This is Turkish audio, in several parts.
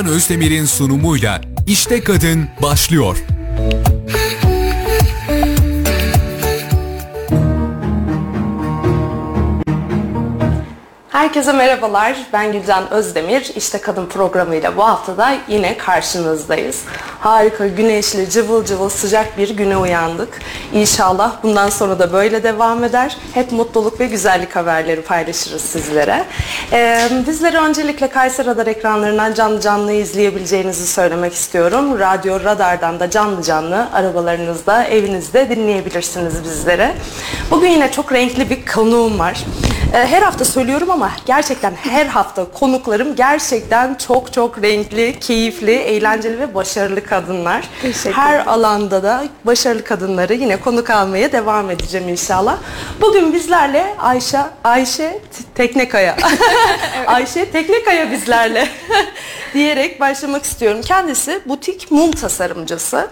Gülcan Özdemir'in sunumuyla İşte Kadın başlıyor. Herkese merhabalar. Ben Gülcan Özdemir. İşte Kadın programıyla bu hafta da yine karşınızdayız. Harika, güneşli, cıvıl cıvıl sıcak bir güne uyandık. İnşallah bundan sonra da böyle devam eder. Hep mutluluk ve güzellik haberleri paylaşırız sizlere. Ee, bizleri öncelikle Kayseri Radar ekranlarından canlı canlı izleyebileceğinizi söylemek istiyorum. Radyo Radar'dan da canlı canlı arabalarınızda, evinizde dinleyebilirsiniz bizlere. Bugün yine çok renkli bir konuğum var. Ee, her hafta söylüyorum ama gerçekten her hafta konuklarım gerçekten çok çok renkli, keyifli, eğlenceli ve başarılı kadınlar. Teşekkür Her alanda da başarılı kadınları yine konuk almaya devam edeceğim inşallah. Bugün bizlerle Ayşe Ayşe Teknekaya. Ayşe Teknekaya bizlerle diyerek başlamak istiyorum. Kendisi butik mum tasarımcısı.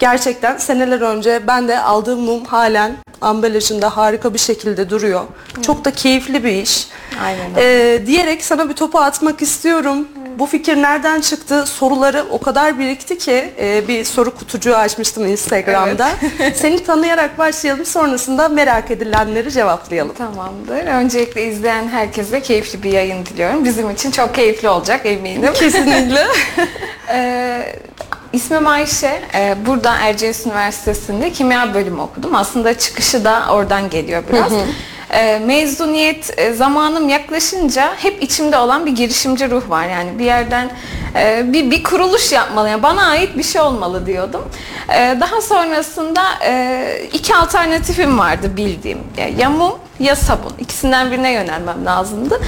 Gerçekten seneler önce ben de aldığım mum halen ambalajında harika bir şekilde duruyor. Çok da keyifli bir iş. Aynen Ee, diyerek sana bir topu atmak istiyorum. Bu fikir nereden çıktı? Soruları o kadar birikti ki e, bir soru kutucuğu açmıştım Instagram'da. Seni tanıyarak başlayalım sonrasında merak edilenleri cevaplayalım. Tamamdır. Öncelikle izleyen herkese keyifli bir yayın diliyorum. Bizim için çok keyifli olacak eminim. Kesinlikle. Ee, ismim Ayşe. Ee, burada Erciyes Üniversitesi'nde kimya bölümü okudum. Aslında çıkışı da oradan geliyor biraz. Ee, mezuniyet e, zamanım yaklaşınca hep içimde olan bir girişimci ruh var. Yani bir yerden e, bir, bir kuruluş yapmalı. Yani bana ait bir şey olmalı diyordum. Ee, daha sonrasında e, iki alternatifim vardı bildiğim. Ya, ya mum ya sabun. İkisinden birine yönelmem lazımdı.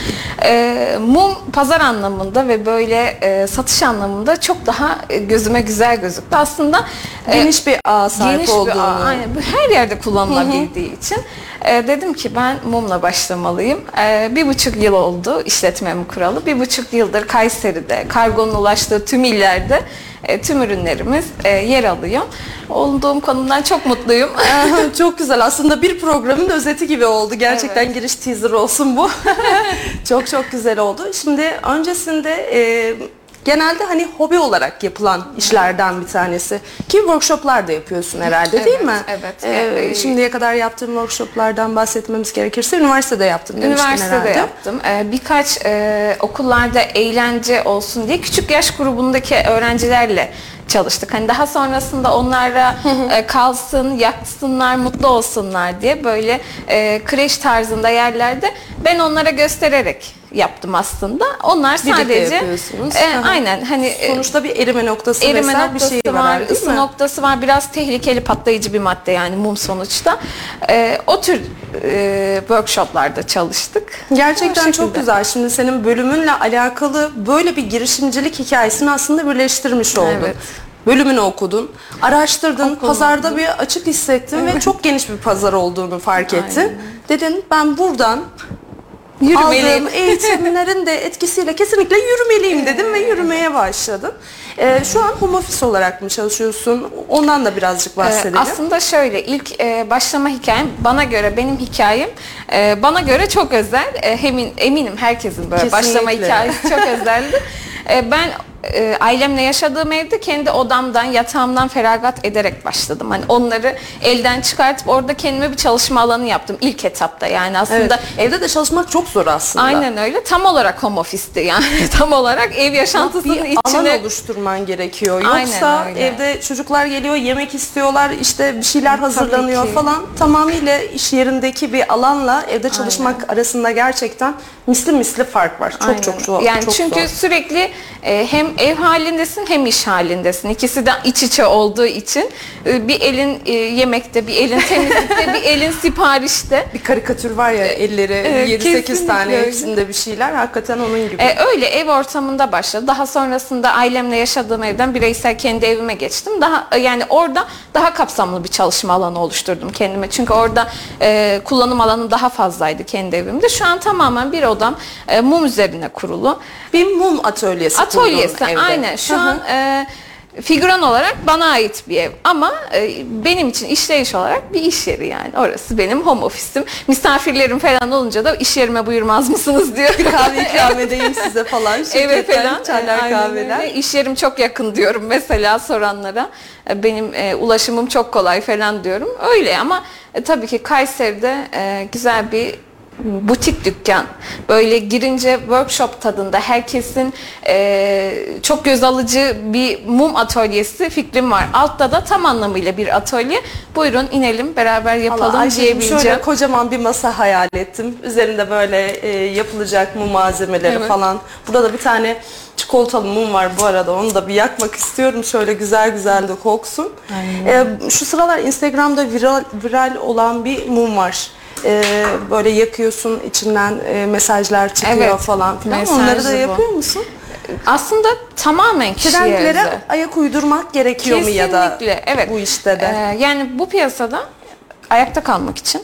Ee, mum pazar anlamında ve böyle e, satış anlamında çok daha gözüme güzel gözüktü. Aslında Geniş bir ağ sahip geniş bir olduğunu. ağ, aynen. Her yerde kullanılabildiği için e, dedim ki ben mumla başlamalıyım. E, bir buçuk yıl oldu işletmemi kuralı. Bir buçuk yıldır Kayseri'de, kargonun ulaştığı tüm illerde e, tüm ürünlerimiz e, yer alıyor. Olduğum konumdan çok mutluyum. Çok güzel. Aslında bir programın özeti gibi oldu. Gerçekten giriş teaser olsun bu. çok çok güzel oldu. Şimdi öncesinde e, genelde hani hobi olarak yapılan işlerden bir tanesi. Ki workshoplar da yapıyorsun herhalde değil Evet, mi? evet. E, Ee, şimdiye kadar yaptığın workshoplardan bahsetmemiz gerekirse üniversitede yaptın demiştin Üniversitede herhalde. yaptım. Ee, birkaç e, okullarda eğlence olsun diye küçük yaş grubundaki öğrencilerle çalıştık. Hani daha sonrasında onlara e, kalsın, yaksınlar, mutlu olsunlar diye böyle e, kreş tarzında yerlerde ben onlara göstererek yaptım aslında. Onlar Birlikte sadece yapıyorsunuz. e, Aha. aynen hani e, Sonuçta bir erime noktası erime vesaire bir noktası şey var, var, ısı mi? noktası var. Biraz tehlikeli patlayıcı bir madde yani mum sonuçta. E, o tür e, workshoplarda çalıştık. Gerçekten çok güzel. Şimdi senin bölümünle alakalı böyle bir girişimcilik hikayesini aslında birleştirmiş oldun. Evet. Bölümünü okudun, araştırdın, Okudum. pazarda bir açık hissettin ve çok geniş bir pazar olduğunu fark ettin. Dedin ben buradan Yürümeliyim. aldığım eğitimlerin de etkisiyle kesinlikle yürümeliyim dedim ve yürümeye başladın. Ee, şu an home office olarak mı çalışıyorsun? Ondan da birazcık Ee, bahsedelim. Aslında şöyle ilk e, başlama hikayem bana göre benim hikayem e, bana göre çok özel. E, emin, eminim herkesin böyle başlama Kesinlikle. hikayesi çok özeldi. E, ben e, ailemle yaşadığım evde kendi odamdan, yatağımdan feragat ederek başladım. Hani onları elden çıkartıp orada kendime bir çalışma alanı yaptım ilk etapta. Yani aslında Evet. Evde de çalışmak çok zor aslında. aynen öyle. Tam olarak home office'ti yani. Tam olarak ev yaşantısının bir içine alan oluşturman gerekiyor. Aynen Yoksa evde çocuklar geliyor, yemek istiyorlar, işte bir şeyler hazırlanıyor falan. Tamamıyla iş yerindeki bir alanla evde çalışmak arasında gerçekten misli misli fark var. Çok Aynen. çok zor. Yani çok çünkü zor. sürekli e, hem ev halindesin hem iş halindesin. İkisi de iç içe olduğu için e, bir elin e, yemekte, bir elin temizlikte, bir elin siparişte. bir karikatür var ya elleri evet, 7-8 kesinlikle tane öyle. hepsinde bir şeyler. Hakikaten onun gibi. E, öyle ev ortamında başladı. Daha sonrasında ailemle yaşadığım evden bireysel kendi evime geçtim. Daha e, yani orada daha kapsamlı bir çalışma alanı oluşturdum kendime. Çünkü orada e, kullanım alanı daha fazlaydı kendi evimde. Şu an tamamen bir odam e, mum üzerine kurulu. bir mum atölyesi kurdun Atölyesi evde. aynen. Şu an e, figüran olarak bana ait bir ev ama e, benim için işleyiş olarak bir iş yeri yani. Orası benim home ofisim. Misafirlerim falan olunca da iş yerime buyurmaz mısınız diyor. Kahve ikram edeyim size falan. Eve Şirketten falan. Çaylar kahveler. öyle. İş yerim çok yakın diyorum mesela soranlara. E, Benim e, ulaşımım çok kolay falan diyorum. Öyle ama e, tabii ki Kayseri'de e, güzel bir butik dükkan. Böyle girince workshop tadında herkesin e, çok göz alıcı bir mum atölyesi fikrim var. Altta da tam anlamıyla bir atölye. Buyurun inelim beraber yapalım Ayşe'cim diyebileceğim. şöyle kocaman bir masa hayal ettim. Üzerinde böyle e, yapılacak mum malzemeleri Evet. falan. Burada da bir tane çikolatalı mum var bu arada. Onu da bir yakmak istiyorum. Şöyle güzel güzel de koksun. E, şu sıralar Instagram'da viral, viral olan bir mum var. E, böyle yakıyorsun içinden e, mesajlar çıkıyor Evet, falan filan. mesajlı Onları da bu. yapıyor musun? Aslında tamamen kişiye Trendlere özel. ayak uydurmak gerekiyor mu ya da Kesinlikle, evet. bu işte de? Ee, yani bu piyasada ayakta kalmak için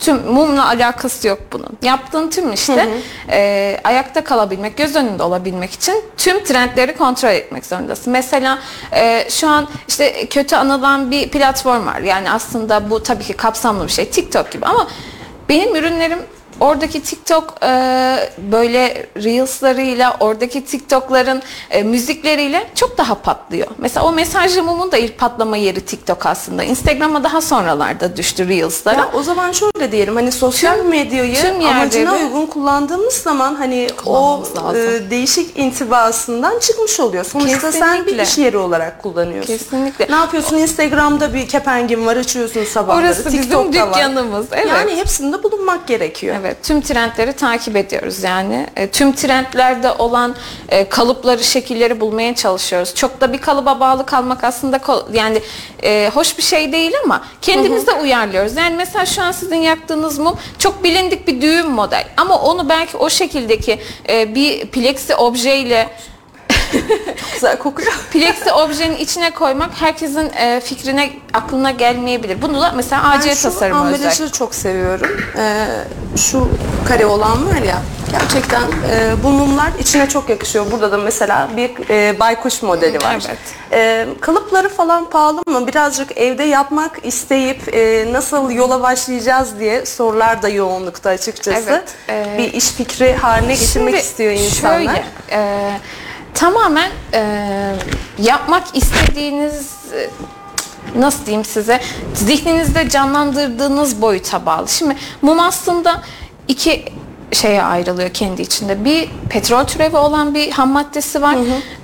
tüm mumla alakası yok bunun. Yaptığın tüm işte e, ayakta kalabilmek, göz önünde olabilmek için tüm trendleri kontrol etmek zorundasın. Mesela e, şu an işte kötü anılan bir platform var. Yani aslında bu tabii ki kapsamlı bir şey. TikTok gibi ama benim ürünlerim Oradaki TikTok e, böyle Reels'larıyla, oradaki TikTok'ların e, müzikleriyle çok daha patlıyor. Mesela o mesajlı mumun da ilk patlama yeri TikTok aslında. Instagram'a daha sonralarda düştü Reels'lara. Ya o zaman şöyle diyelim hani sosyal Tüm- medyayı tüm amacına uygun kullandığımız zaman hani o lazım. e, değişik intibasından çıkmış oluyor. Sonuçta sen bir Kesinlikle. iş yeri olarak kullanıyorsun. Kesinlikle. Ne yapıyorsun? Instagram'da bir kepengin var açıyorsun sabahları. Orası bizim TikTok'ta var. dükkanımız. Evet. Yani hepsinde bulunmak gerekiyor. Evet, tüm trendleri takip ediyoruz yani. E, tüm trendlerde olan e, kalıpları, şekilleri bulmaya çalışıyoruz. Çok da bir kalıba bağlı kalmak aslında yani e, hoş bir şey değil ama kendimiz de uyarlıyoruz. Yani mesela şu an sizin yaktığınız mum çok bilindik bir düğüm model ama onu belki o şekildeki e, bir plexi objeyle Güzel kokuyor. plexi objenin içine koymak herkesin e, fikrine, aklına gelmeyebilir. Bunu da mesela AC Ben şu tasarımı özel. ambalajı çok seviyorum. Ee, şu kare olan var ya gerçekten e, bu mumlar içine çok yakışıyor. Burada da mesela bir e, baykuş modeli var. Evet. E, kalıpları falan pahalı mı? Birazcık evde yapmak isteyip e, nasıl yola başlayacağız diye sorular da yoğunlukta açıkçası. Evet, e, bir iş fikri haline getirmek Şimdi istiyor insanlar. Şöyle, e, tamamen e, yapmak istediğiniz e, nasıl diyeyim size zihninizde canlandırdığınız boyuta bağlı. Şimdi mum aslında iki şeye ayrılıyor kendi içinde. Bir petrol türevi olan bir ham maddesi var.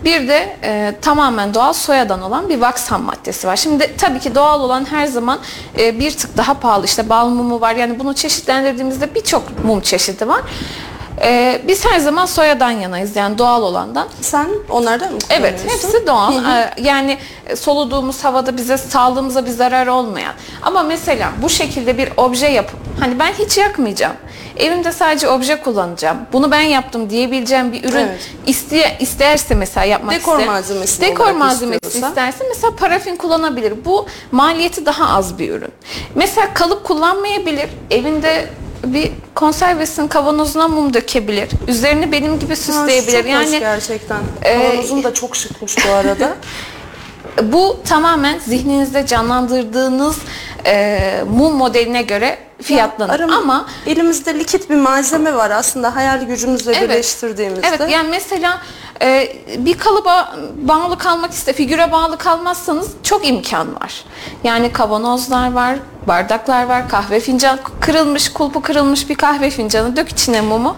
Bir de e, tamamen doğal soyadan olan bir wax ham maddesi var. Şimdi tabii ki doğal olan her zaman e, bir tık daha pahalı. İşte bal mumu var. Yani bunu çeşitlendirdiğimizde birçok mum çeşidi var. E, biz her zaman soyadan yanayız yani doğal olandan. Sen onlardan mı Evet, hepsi doğal. Ee, Yani soluduğumuz havada bize sağlığımıza bir zarar olmayan. Ama mesela bu şekilde bir obje yapıp hani ben hiç yakmayacağım. Evimde sadece obje kullanacağım. Bunu ben yaptım diyebileceğim bir ürün Evet. isteye, isterse mesela yapmak Dekor ister- malzemesi Dekor malzemesi istiyorsa. isterse mesela parafin kullanabilir. Bu maliyeti daha az bir ürün. Mesela kalıp kullanmayabilir. Evinde bir konservesin kavanozuna mum dökebilir. Üzerini benim gibi Ha, süsleyebilir. hoş yani gerçekten. e, Kavanozun da çok şıkmış bu arada. Bu tamamen zihninizde canlandırdığınız e, mum modeline göre fiyatlanır. Arım- Ama elimizde likit bir malzeme var aslında hayal gücümüzle Evet. birleştirdiğimizde. evet yani mesela e, bir kalıba bağlı kalmak iste, figüre bağlı kalmazsanız çok imkan var. Yani kavanozlar var, bardaklar var, kahve fincan kırılmış, kulpu kırılmış bir kahve fincanı dök içine mumu.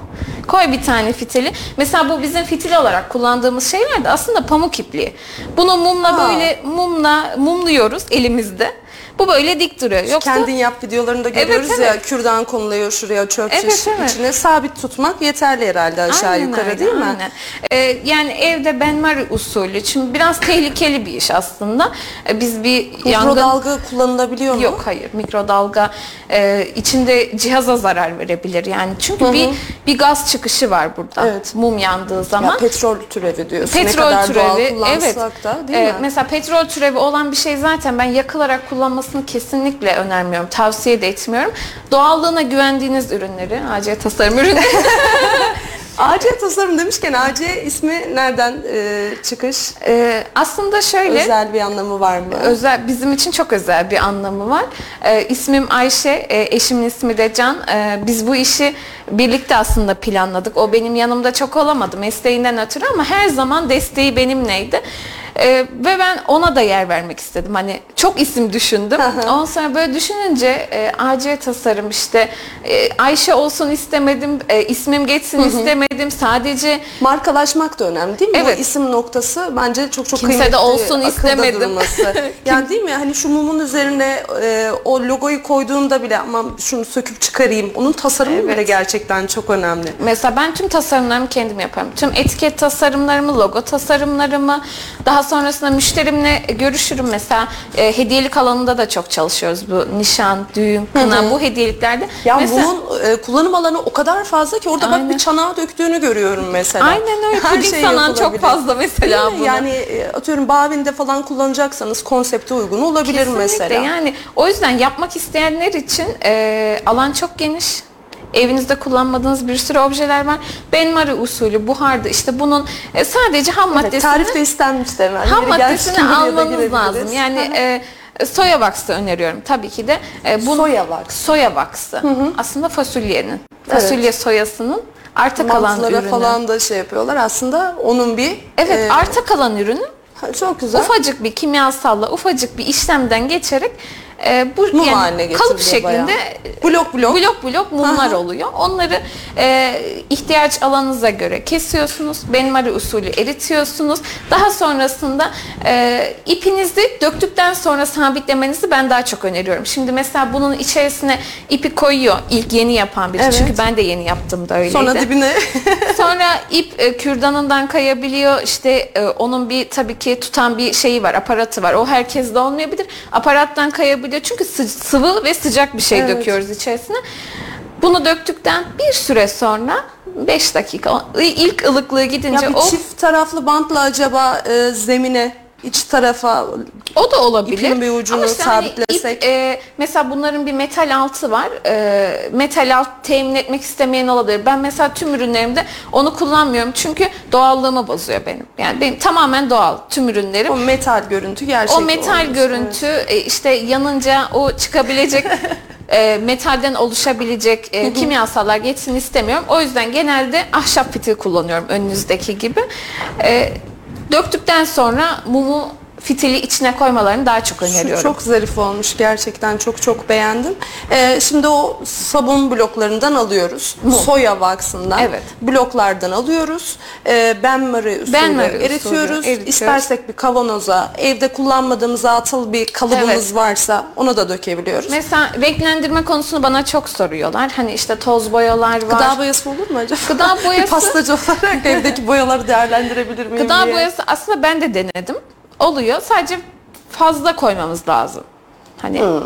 Koy bir tane fitili. Mesela bu bizim fitil olarak kullandığımız şeyler de aslında pamuk ipliği. Bunu mumla Aa. böyle mumla mumluyoruz elimizde. Bu böyle dik duruyor. Yoksa Kendin yap videolarında görüyoruz Evet, ya evet. kürdan konuluyor şuraya çöp Evet, şiş evet. içine sabit tutmak yeterli herhalde aşağı Aynen yukarı öyle, değil mi? aynen. Ee, yani evde benmari usulü. Şimdi biraz tehlikeli bir iş aslında. Ee, biz bir yangın... Mikrodalga kullanılabiliyor mu? Yok hayır mikrodalga e, içinde cihaza zarar verebilir yani çünkü bir bir gaz çıkışı var burada Evet. mum yandığı Ya zaman petrol türevi diyorsun. petrol ne kadar doğal türevi kullansak evet da değil E, mi? mesela petrol türevi olan bir şey zaten ben yakılarak kullanmasını kesinlikle önermiyorum tavsiye de etmiyorum doğallığına güvendiğiniz ürünleri AC tasarım ürünleri AC tasarım demişken AC ismi nereden e, çıkış? Ee, aslında şöyle Özel bir anlamı var mı? özel bizim için çok özel bir anlamı var. Ee, ismim Ayşe, e, eşimin ismi de Can. Ee, biz bu işi birlikte aslında planladık. O benim yanımda çok olamadı mesleğinden ötürü ama her zaman desteği benimleydi. Ee, ve ben ona da yer vermek istedim. Hani çok isim düşündüm. Ondan sonra böyle düşününce e, AC tasarım işte e, Ayşe olsun istemedim, e, ismim geçsin istemedim. Sadece Markalaşmak da önemli değil mi? Evet. O isim noktası bence çok çok Kimse de kıymetli. olsun akılda istemedim. durması. yani değil mi? Hani şu mumun üzerine e, o logoyu koyduğumda bile ama şunu söküp çıkarayım. Onun tasarımı bile gerçekten çok önemli. Mesela ben tüm tasarımlarımı kendim yaparım. Tüm etiket tasarımlarımı, logo tasarımlarımı, daha sonrasında müşterimle görüşürüm. Mesela e, hediyelik alanında da çok çalışıyoruz. Bu nişan, düğün, kına bu hediyeliklerde. Ya mesela, mumun e, kullanım alanı o kadar fazla ki orada bak Aynen. bir çanağı döktüğünü görüyorum mesela. Aynen öyle. Her Puding şey sanan çok fazla mesela bunu. Yani e, atıyorum Bavin'de falan kullanacaksanız konsepte uygun olabilir Kesinlikle. mesela. Yani o yüzden yapmak isteyenler için e, alan çok geniş. Evinizde kullanmadığınız bir sürü objeler var. Benmari usulü, buharda işte bunun e, sadece ham Evet, maddesini tarif de istenmişti hemen. ham maddesini almanız lazım. Yani e, soya wax'ı öneriyorum tabii ki de. E, bu- Soya wax. Soya wax'ı. Aslında fasulyenin. Fasulye soyasının arta kalan ürünü. falan da şey yapıyorlar. Aslında onun bir Evet, e, arta kalan ürünü çok güzel. ufacık bir kimyasalla ufacık bir işlemden geçerek e, bu Mum haline yani kalıp getiriliyor bayağı. şeklinde Blok blok. blok blok mumlar oluyor. Onları e, ihtiyaç alanınıza göre kesiyorsunuz. Benmari usulü eritiyorsunuz. Daha sonrasında e, ipinizi döktükten sonra sabitlemenizi ben daha çok öneriyorum. Şimdi mesela bunun içerisine ipi koyuyor ilk yeni yapan biri. Evet. Çünkü ben de yeni yaptım da öyleydi. Sonra dibine Sonra ip e, kürdanından kayabiliyor. İşte e, onun bir tabii ki tutan bir şeyi var, aparatı var. O herkeste olmayabilir. Aparattan kayabiliyor. Çünkü sı- sıvı ve sıcak bir şey Evet. döküyoruz içerisine. Bunu döktükten bir süre sonra 5 dakika ilk ılıklığı gidince ya bir o çift taraflı bantla acaba e, zemine iç tarafa O da olabilir. İpin bir ucunu Ama işte hani sabitlesek. ip, e, mesela bunların bir metal altı var. E, metal alt temin etmek istemeyen olabilir. Ben mesela tüm ürünlerimde onu kullanmıyorum. Çünkü doğallığımı bozuyor benim. Yani benim tamamen doğal tüm ürünlerim. o metal görüntü gerçek O metal olmuş. görüntü e, işte yanınca o çıkabilecek e, metalden oluşabilecek e, kimyasallar geçsin istemiyorum. O yüzden genelde ahşap fitil kullanıyorum önünüzdeki gibi. E, döktükten sonra mumu fitili içine koymalarını daha çok Şu öneriyorum. çok zarif olmuş gerçekten çok çok beğendim. Ee, şimdi o sabun bloklarından alıyoruz. Soya wax'ından. Evet. Bloklardan alıyoruz. Ee, benmari usulü Benmari eritiyoruz. eritiyoruz. İstersek bir kavanoza, evde kullanmadığımız atıl bir kalıbımız Evet. varsa onu da dökebiliyoruz. Mesela renklendirme konusunu bana çok soruyorlar. Hani işte toz boyalar var. Gıda boyası olur mu acaba? Gıda bir boyası- pastacı olarak evdeki boyaları değerlendirebilir miyim Gıda diye. boyası aslında ben de denedim. Oluyor. Sadece fazla koymamız lazım. Hani Hmm.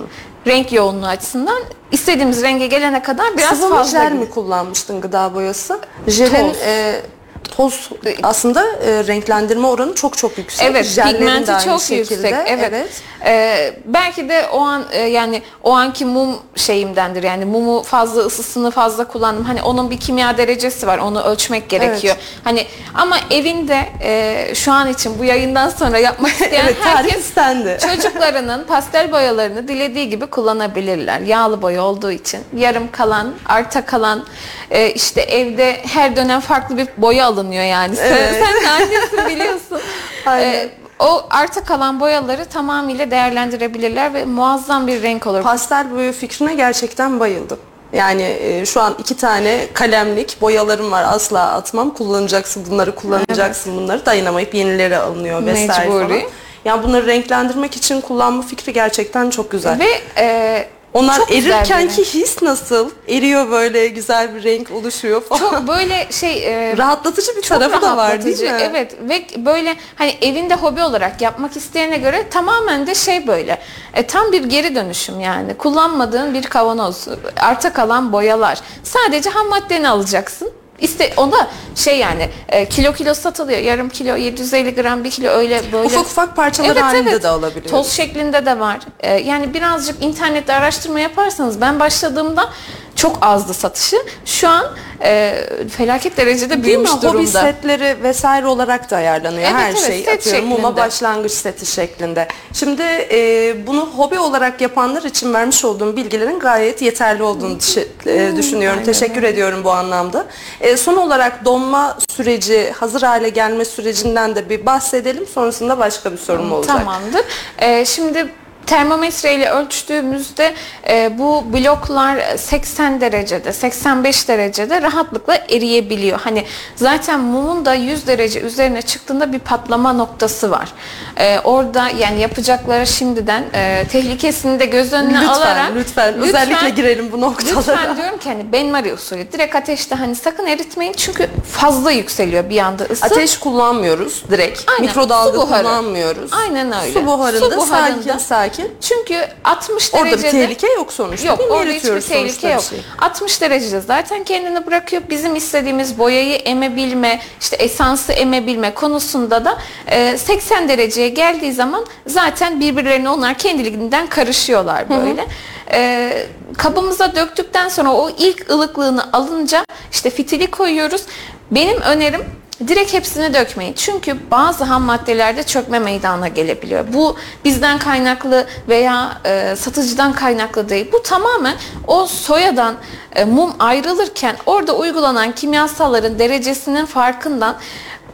renk yoğunluğu açısından istediğimiz renge gelene kadar biraz Sıvı fazla. mi kullanmıştın gıda boyası? Jelin e, toz aslında e, renklendirme oranı çok çok yüksek. Evet, Jellerin pigmenti çok şekilde. yüksek. Evet. Ee, belki de o an e, yani o anki mum şeyimdendir. Yani mumu fazla ısısını fazla kullandım. Hani onun bir kimya derecesi var. Onu ölçmek gerekiyor. Hani ama evinde e, şu an için bu yayından sonra yapmak isteyen Evet, herkes istendi. çocuklarının pastel boyalarını dilediği gibi kullanabilirler. Yağlı boya olduğu için yarım kalan, arta kalan e, işte evde her dönem farklı bir boya alınıyor yani. Sen, Evet. sen de annesin biliyorsun. Aynen. E, o arta kalan boyaları tamamıyla değerlendirebilirler ve muazzam bir renk olur. Pastel boya fikrine gerçekten bayıldım. Yani e, şu an iki tane kalemlik boyalarım var asla atmam. Kullanacaksın bunları kullanacaksın bunları dayanamayıp yenileri alınıyor vesaire Mecburi. falan. Yani bunları renklendirmek için kullanma fikri gerçekten çok güzel. Ve e, Onlar çok güzel erirkenki his nasıl? Eriyor böyle güzel bir renk oluşuyor falan. çok böyle şey e, rahatlatıcı bir tarafı da var değil mi? Evet ve böyle hani evinde hobi olarak yapmak isteyene göre tamamen de şey böyle e, tam bir geri dönüşüm yani kullanmadığın bir kavanoz arta kalan boyalar sadece ham maddeni alacaksın. İşte o da şey yani e, kilo kilo satılıyor. Yarım kilo, 750 gram, bir kilo öyle böyle. Ufak ufak parçalar halinde de alabiliyoruz. Toz şeklinde de var. E, yani birazcık internette araştırma yaparsanız ben başladığımda çok azdı satışı. Şu an e, felaket derecede Değil mi? büyümüş Hobi durumda. setleri vesaire olarak da ayarlanıyor. Evet, Her evet, şey set atıyorum muma şeklinde. başlangıç seti şeklinde. Şimdi e, bunu hobi olarak yapanlar için vermiş olduğum bilgilerin gayet yeterli olduğunu e, düşünüyorum. aynen Teşekkür ediyorum bu anlamda. E, son olarak donma süreci, hazır hale gelme sürecinden de bir bahsedelim. Sonrasında başka bir sorum olacak. Tamamdır. Ee, şimdi termometre ile ölçtüğümüzde e, bu bloklar 80 derecede, 85 derecede rahatlıkla eriyebiliyor. Hani zaten mumun da 100 derece üzerine çıktığında bir patlama noktası var. Ee, orada yani yapacakları şimdiden e, tehlikesini de göz önüne Lütfen, alarak lütfen, özellikle girelim bu noktalara. Lütfen diyorum ki hani benmari usulü direkt ateşte hani sakın eritmeyin çünkü fazla yükseliyor bir anda ısı. Ateş kullanmıyoruz direkt. Aynen, Mikrodalga kullanmıyoruz. Aynen öyle. Su buharında, Su buharında. sakin sakin. Çünkü 60 Orada bir derecede tehlike yok sonuçta. Yok orada hiçbir tehlike bir yok. şeyi. 60 derecede zaten kendini bırakıyor. Bizim istediğimiz boyayı emebilme, işte esansı emebilme konusunda da e, 80 dereceye geldiği zaman zaten birbirlerine onlar kendiliğinden karışıyorlar böyle. E, kabımıza döktükten sonra o ilk ılıklığını alınca işte fitili koyuyoruz. Benim önerim Direkt hepsini dökmeyin. Çünkü bazı ham maddelerde çökme meydana gelebiliyor. Bu bizden kaynaklı veya e, satıcıdan kaynaklı değil. Bu tamamen o soyadan e, mum ayrılırken orada uygulanan kimyasalların derecesinin farkından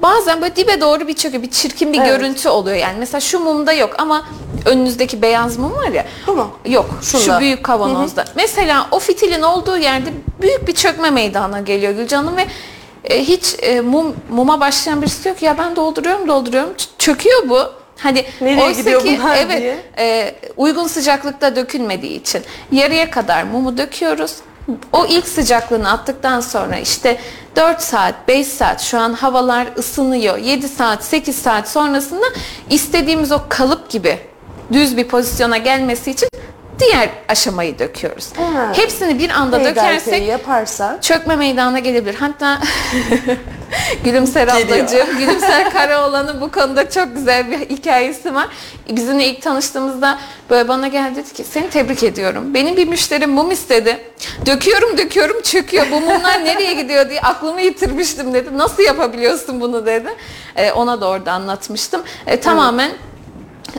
bazen böyle dibe doğru bir çöküyor. Bir çirkin bir Evet. görüntü oluyor. Yani mesela şu mumda yok ama önünüzdeki beyaz mum var ya. Bu mu? Yok. Şunda. Şu büyük kavanozda. Mesela o fitilin olduğu yerde büyük bir çökme meydana geliyor Gülcan'ım ve e, hiç e, mum muma başlayan birisi yok ya ben dolduruyorum dolduruyorum çöküyor bu. Hani Nereye oysa gidiyor ki bunlar evet diye. e, uygun sıcaklıkta dökülmediği için yarıya kadar mumu döküyoruz. O ilk sıcaklığını attıktan sonra işte 4 saat, 5 saat şu an havalar ısınıyor. 7 saat, 8 saat sonrasında istediğimiz o kalıp gibi düz bir pozisyona gelmesi için diğer aşamayı döküyoruz. Ha. Hepsini bir anda Peyderpey dökersek yaparsak çökme meydana gelebilir. Hatta Gülümser ablacığım, Gülümser Karaoğlan'ın bu konuda çok güzel bir hikayesi var. Bizimle ilk tanıştığımızda böyle bana geldi dedi ki seni tebrik ediyorum. Benim bir müşterim mum istedi. Döküyorum döküyorum çöküyor. Bu mumlar nereye gidiyor diye aklımı yitirmiştim dedi. Nasıl yapabiliyorsun bunu dedi. Ee, ona da orada anlatmıştım. Ee, tamamen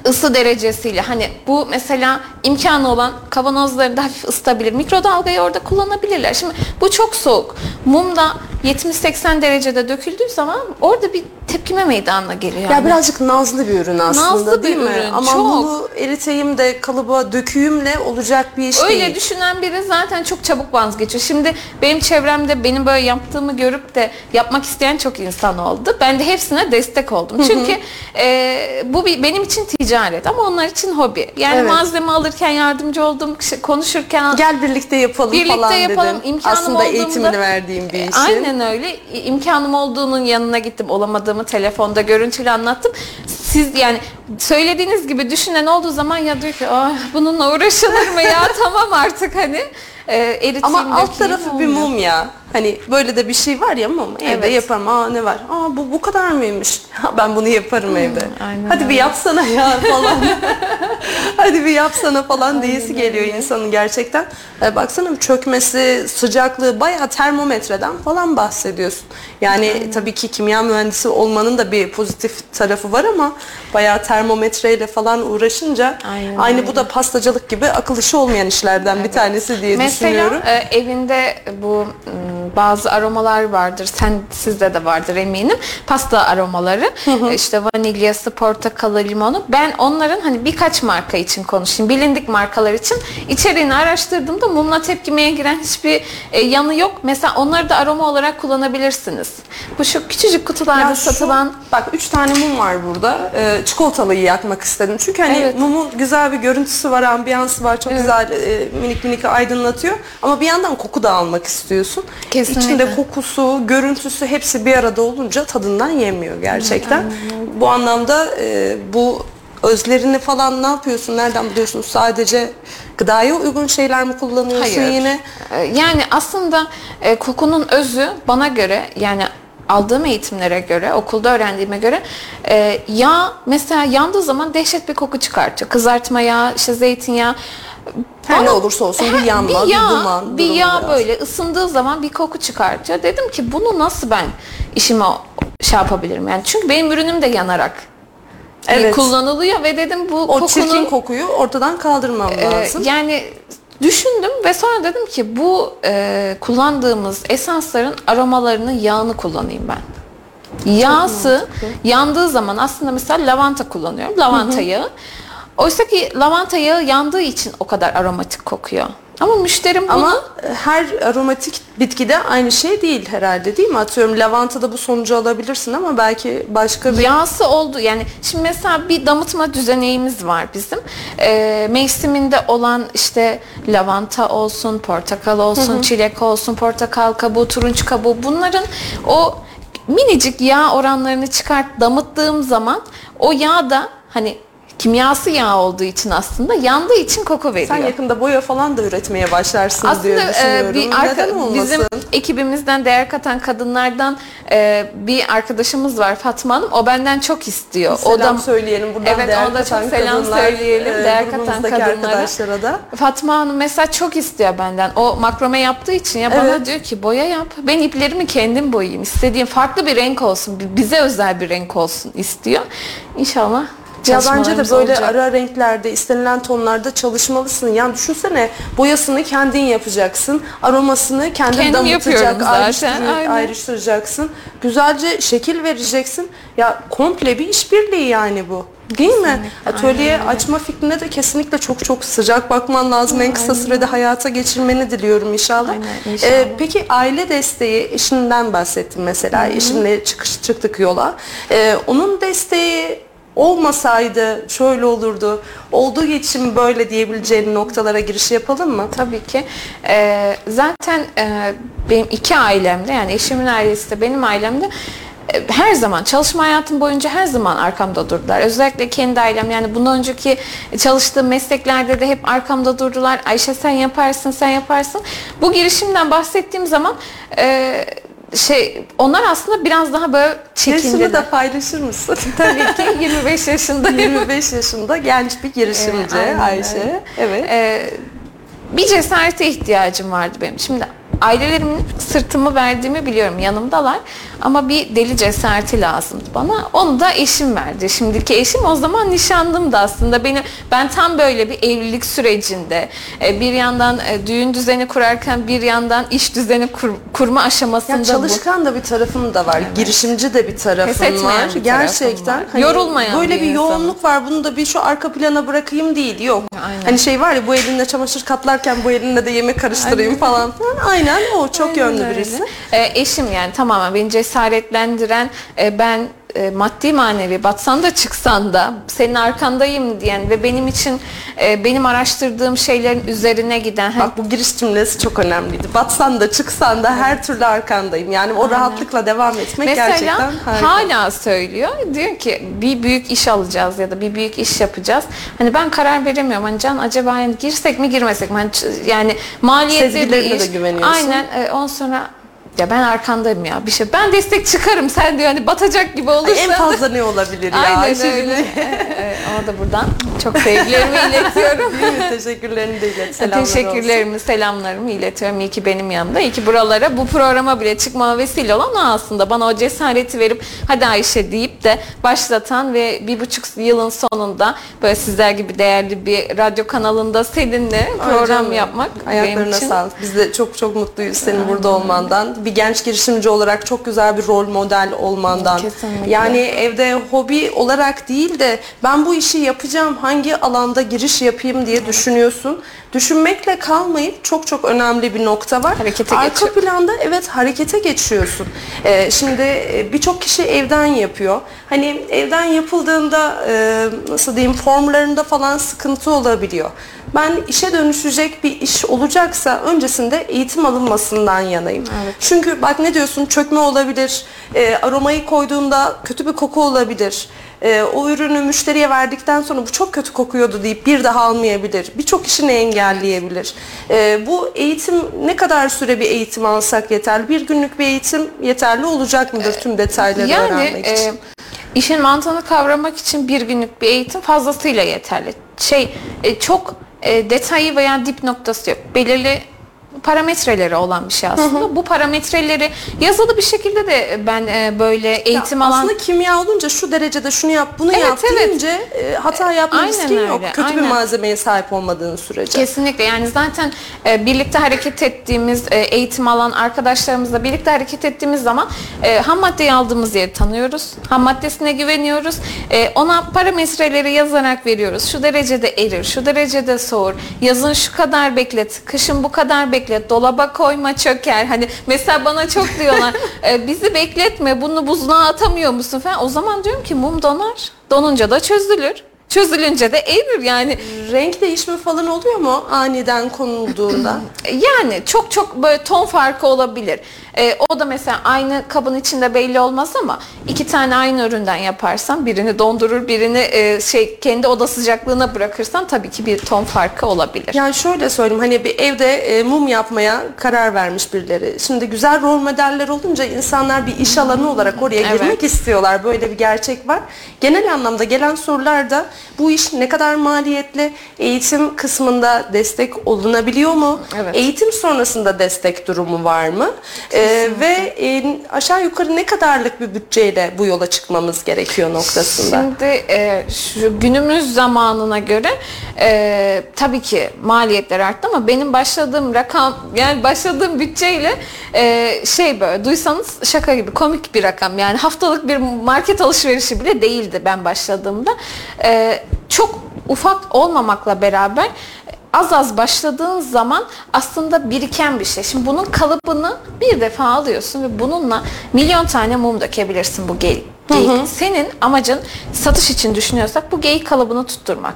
ısı derecesiyle hani bu mesela imkanı olan kavanozları da hafif ısıtabilir. Mikrodalgayı orada kullanabilirler. Şimdi bu çok soğuk. Mum da 70-80 derecede döküldüğü zaman orada bir tepkime meydana geliyor. ya yani. birazcık nazlı bir ürün aslında Nazlı bir değil mi? ürün, Ama çok. bunu eriteyim de kalıba döküyümle olacak bir iş Öyle değil. düşünen biri zaten çok çabuk vazgeçiyor. Şimdi benim çevremde benim böyle yaptığımı görüp de yapmak isteyen çok insan oldu. Ben de hepsine destek oldum. Çünkü e, bu bir, benim için ticaret ama onlar için hobi. Yani Evet. malzeme alırken yardımcı oldum, konuşurken Gel birlikte yapalım Birlikte falan yapalım, dedin. imkanım Aslında eğitimini verdiğim bir işin. Aynen öyle. İmkanım olduğunun yanına gittim. Olamadığımı telefonda görüntülü anlattım. Siz yani söylediğiniz gibi düşünen olduğu zaman ya diyor ki ah, bununla uğraşılır mı ya tamam artık hani e, eriteyim Ama alt dökeyim, tarafı bir olmuyor. mum ya. Hani böyle de bir şey var ya mum. Evde Evet. yaparım. Aa ne var? Aa bu bu kadar mıymış? ben bunu yaparım evde. aynen Hadi bir öyle. yapsana ya falan. Hadi bir yapsana falan diyesi geliyor insanın gerçekten. E, baksana çökmesi, sıcaklığı bayağı termometreden falan bahsediyorsun. Yani tabii ki kimya mühendisi olmanın da bir pozitif tarafı var ama bayağı termometreyle falan uğraşınca Aynen aynı bu da pastacılık gibi akıl işi olmayan işlerden bir tanesi diye düşünüyorum. Mesela e, evinde bu m, bazı aromalar vardır. Sen sizde de vardır eminim. Pasta aromaları. İşte vanilyası, portakalı, limonu. Ben onların hani birkaç marka için konuşayım. Bilindik markalar için içeriğini araştırdığımda mumla tepkimeye giren hiçbir e, yanı yok. Mesela onları da aroma olarak kullanabilirsiniz. Bu şu küçücük kutularda Ya şu- satılan bak üç tane mum var burada. Ee, çikolatalıyı yakmak istedim. Çünkü hani Evet. mumun güzel bir görüntüsü var, ambiyansı var. Çok güzel e, minik minik aydınlatıyor. Ama bir yandan koku da almak istiyorsun. Kesinlikle. İçinde kokusu, görüntüsü hepsi bir arada olunca tadından yemiyor gerçekten. Bu anlamda e, bu özlerini falan ne yapıyorsun? Nereden buluyorsun? Sadece gıdaya uygun şeyler mi kullanıyorsun Hayır. yine? Ee, Yani aslında e, kokunun özü bana göre yani aldığım eğitimlere göre, okulda öğrendiğime göre e, yağ mesela yandığı zaman dehşet bir koku çıkartıyor. Kızartma yağı, işte zeytinyağı Her ne olursa olsun bir yanma, bir, yağ, duman. bir yağ biraz. böyle ısındığı zaman bir koku çıkartıyor. Dedim ki bunu nasıl ben işime şey yapabilirim? Yani çünkü benim ürünüm de yanarak Evet. kullanılıyor ve dedim bu O kokunun çirkin kokuyu ortadan kaldırmam Ee, lazım. yani düşündüm ve sonra dedim ki bu e, kullandığımız esansların aromalarını yağını kullanayım ben. Yağsı yandığı zaman aslında mesela lavanta kullanıyorum. Lavanta yağı. Oysa ki lavanta yağı yandığı için o kadar aromatik kokuyor. Ama müşterim bunu Ama her aromatik bitkide aynı şey değil herhalde değil mi? Atıyorum lavantada bu sonucu alabilirsin ama belki başka bir... Yağsı oldu yani şimdi mesela bir damıtma düzeneğimiz var bizim Ee, mevsiminde olan işte lavanta olsun portakal olsun çilek olsun portakal kabuğu turunç kabuğu bunların o minicik yağ oranlarını çıkart damıttığım zaman o yağ da hani kimyası yağ olduğu için aslında yandığı için koku veriyor. Sen yakında boya falan da üretmeye başlarsın diye Aslında e, düşünüyorum. bir arka, Neden olmasın? bizim ekibimizden değer katan kadınlardan e, bir arkadaşımız var Fatma Hanım. O benden çok istiyor. Selam o da söyleyelim buradan Evet, değer da çok katan selam kadınlar, söyleyelim, e, değer katan kadınlara. da. Fatma Hanım mesela çok istiyor benden. O makrome yaptığı için ya bana Evet. diyor ki boya yap. Ben iplerimi kendim boyayayım. İstediğim farklı bir renk olsun. bi- Bize özel bir renk olsun istiyor. İnşallah Ya bence de böyle olacak. ara renklerde, istenilen tonlarda çalışmalısın. Yani düşünsene boyasını kendin yapacaksın. Aromasını kendin Kendim damıtacak, yapıyorum zaten, ayrıştır- aynen. ayrıştıracaksın. Güzelce şekil vereceksin. Ya komple bir işbirliği yani bu. Değil mi? Atölye açma fikrine de kesinlikle çok çok sıcak bakman lazım. En kısa sürede hayata geçirmeni diliyorum inşallah. Aynen, inşallah. Ee, peki aile desteği, eşinden bahsettim mesela. Eşinle çıkış, çıktık yola. Ee, onun desteği olmasaydı şöyle olurdu. Olduğu için böyle diyebileceğin noktalara giriş yapalım mı? Tabii ki. Ee, zaten e, benim iki ailemde yani eşimin ailesi de benim ailemde e, her zaman çalışma hayatım boyunca her zaman arkamda durdular. Özellikle kendi ailem yani bundan önceki çalıştığım mesleklerde de hep arkamda durdular. Ayşe sen yaparsın sen yaparsın. Bu girişimden bahsettiğim zaman e, şey onlar aslında biraz daha böyle Yaşını çekindiler. da paylaşır mısın? Tabii ki 25 yaşındayım. 25 yaşında genç bir girişimci Evet, aynen Ayşe. öyle. Evet. Ee, bir cesarete ihtiyacım vardı benim. Şimdi ailelerimin sırtımı verdiğimi biliyorum yanımdalar ama bir deli cesareti lazımdı bana. Onu da eşim verdi. Şimdiki eşim o zaman nişanlımdı aslında. Benim ben tam böyle bir evlilik sürecinde e, bir yandan e, düğün düzeni kurarken bir yandan iş düzeni kur- kurma aşamasında Ya bu. çalışkan da bir tarafın da var. Girişimci de bir etmeyen var. bir tarafım Gerçekten. hani var. Yorulmayan Böyle bir bir, yoğunluk var. Bunu da bir şu arka plana bırakayım değil. Yok. Aynen. Hani şey var ya bu elinle çamaşır katlarken bu elinle de yemek karıştırayım falan. Aynen o çok yönlü Aynen birisi. öyle. E, eşim yani tamamen beni cesaretlendiren e, ben e, maddi manevi batsan da çıksan da senin arkandayım diyen ve benim için e, benim araştırdığım şeylerin üzerine giden hani Bak bu giriş cümlesi çok önemliydi. Batsan da çıksan da her türlü arkandayım. Yani o rahatlıkla devam etmek Mesela gerçekten harika. hala söylüyor. Diyor ki bir büyük iş alacağız ya da bir büyük iş yapacağız. Hani ben karar veremiyorum. Hani Can acaba yani girsek mi girmesek mi? Hani yani maliyetli bir iş. de güveniyorsun. Aynen. E, ondan sonra ya ben arkandayım ya bir şey. Ben destek çıkarım sen diyor hani batacak gibi olursa. Ay, en fazla ne olabilir ya? Aynen öyle. Ee, Ona da buradan çok sevgilerimi iletiyorum. Teşekkürlerini de ilet. Selamlar olsun. Teşekkürlerimi, selamlarımı iletiyorum. İyi ki benim yanımda. İyi ki buralara, bu programa bile çıkmama vesile olan o aslında. Bana o cesareti verip hadi Ayşe deyip de başlatan ve bir buçuk yılın sonunda böyle sizler gibi değerli bir radyo kanalında seninle Ay program canım. yapmak Ayaklarına benim için. sağlık. Biz de çok çok mutluyuz senin burada olmandan. Bir genç girişimci olarak çok güzel bir rol model olmandan. Kesinlikle. Yani evde hobi olarak değil de ben bu işi yapacağım hangi alanda giriş yapayım diye düşünüyorsun. Düşünmekle kalmayıp çok çok önemli bir nokta var. Harekete Arka geçiyor. planda evet harekete geçiyorsun. Ee, şimdi e, birçok kişi evden yapıyor. Hani evden yapıldığında e, nasıl diyeyim formlarında falan sıkıntı olabiliyor. Ben işe dönüşecek bir iş olacaksa öncesinde eğitim alınmasından yanayım. Çünkü bak ne diyorsun çökme olabilir, e, aromayı koyduğunda kötü bir koku olabilir. E, o ürünü müşteriye verdikten sonra bu çok kötü kokuyordu deyip bir daha almayabilir. Birçok işini engelleyebilir. E, bu eğitim ne kadar süre bir eğitim alsak yeterli? Bir günlük bir eğitim yeterli olacak mıdır tüm detayları Yani öğrenmek için? e, işin mantığını kavramak için bir günlük bir eğitim fazlasıyla yeterli. Şey e, çok e, detayı veya dip noktası yok. Belirli parametreleri olan bir şey aslında. Bu parametreleri yazılı bir şekilde de ben e, böyle eğitim Ya alan Aslında kimya olunca şu derecede şunu yap bunu Evet, yap evet. deyince e, hata yapma Aynen riskin yok. Kötü bir aynen. malzemeye sahip olmadığın sürece. Kesinlikle yani zaten e, birlikte hareket ettiğimiz e, eğitim alan arkadaşlarımızla birlikte hareket ettiğimiz zaman e, ham maddeyi aldığımız yeri tanıyoruz. Ham maddesine güveniyoruz. E, ona parametreleri yazarak veriyoruz. Şu derecede erir, şu derecede soğur. Yazın şu kadar beklet, kışın bu kadar beklet. Dolaba koyma çöker. Hani mesela bana çok diyorlar e, bizi bekletme bunu buzluğa atamıyor musun falan. O zaman diyorum ki mum donar. Donunca da çözülür. Çözülünce de erir yani. Renk değişimi falan oluyor mu aniden konulduğunda? Yani çok çok böyle ton farkı olabilir. Ee, o da mesela aynı kabın içinde belli olmaz ama iki tane aynı üründen yaparsan birini dondurur birini e, şey kendi oda sıcaklığına bırakırsan tabii ki bir ton farkı olabilir. Yani şöyle söyleyeyim hani bir evde e, mum yapmaya karar vermiş birileri. Şimdi güzel rol modeller olunca insanlar bir iş alanı olarak oraya Evet. girmek istiyorlar. Böyle bir gerçek var. Genel anlamda gelen sorularda bu iş ne kadar maliyetli? Eğitim kısmında destek olunabiliyor mu? Evet. Eğitim sonrasında destek durumu var mı? E, ve e, aşağı yukarı ne kadarlık bir bütçeyle bu yola çıkmamız gerekiyor noktasında? Şimdi e, şu günümüz zamanına göre e, tabii ki maliyetler arttı ama benim başladığım rakam yani başladığım bütçeyle e, şey böyle duysanız şaka gibi komik bir rakam yani haftalık bir market alışverişi bile değildi ben başladığımda. E, çok ufak olmamakla beraber az az başladığın zaman aslında biriken bir şey. Şimdi bunun kalıbını bir defa alıyorsun ve bununla milyon tane mum dökebilirsin bu geyik. geyik. Senin amacın satış için düşünüyorsak bu geyik kalıbını tutturmak.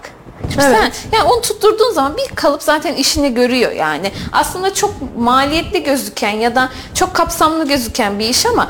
Şimdi Evet. sen yani onu tutturduğun zaman bir kalıp zaten işini görüyor yani. Aslında çok maliyetli gözüken ya da çok kapsamlı gözüken bir iş ama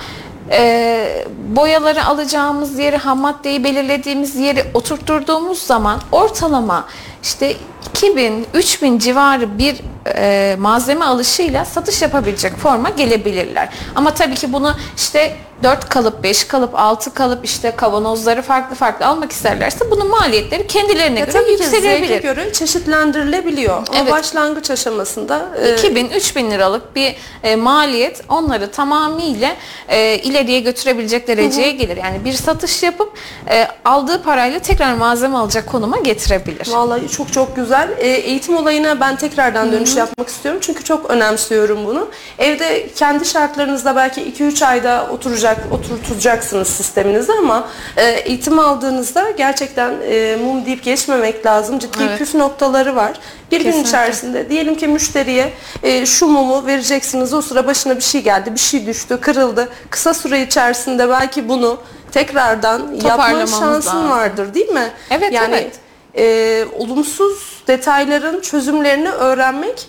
e, boyaları alacağımız yeri, ham maddeyi belirlediğimiz yeri oturtturduğumuz zaman ortalama işte 2000-3000 civarı bir e, malzeme alışıyla satış yapabilecek forma gelebilirler. Ama tabii ki bunu işte 4 kalıp, 5 kalıp, 6 kalıp işte kavanozları farklı farklı almak isterlerse bunun maliyetleri kendilerine Ya göre tabii yükselebilir. göre çeşitlendirilebiliyor. Ama Evet. başlangıç aşamasında e, 2000-3000 liralık bir e, maliyet onları tamamıyla e, ileriye götürebilecek dereceye gelir. Yani bir satış yapıp e, aldığı parayla tekrar malzeme alacak konuma getirebilir. Vallahi çok çok güzel. E, eğitim olayına ben tekrardan dönüş yapmak istiyorum. Çünkü çok önemsiyorum bunu. Evde kendi şartlarınızda belki 2-3 ayda oturacak, oturtacaksınız sisteminizde ama e, eğitim aldığınızda gerçekten e, mum deyip geçmemek lazım. Ciddi Evet. püf noktaları var. Bir gün Kesinlikle. içerisinde diyelim ki müşteriye e, şu mumu vereceksiniz. O sıra başına bir şey geldi, bir şey düştü, kırıldı. Kısa süre içerisinde belki bunu tekrardan yapma şansın lazım. vardır değil mi? Evet, yani, evet. e, olumsuz detayların çözümlerini öğrenmek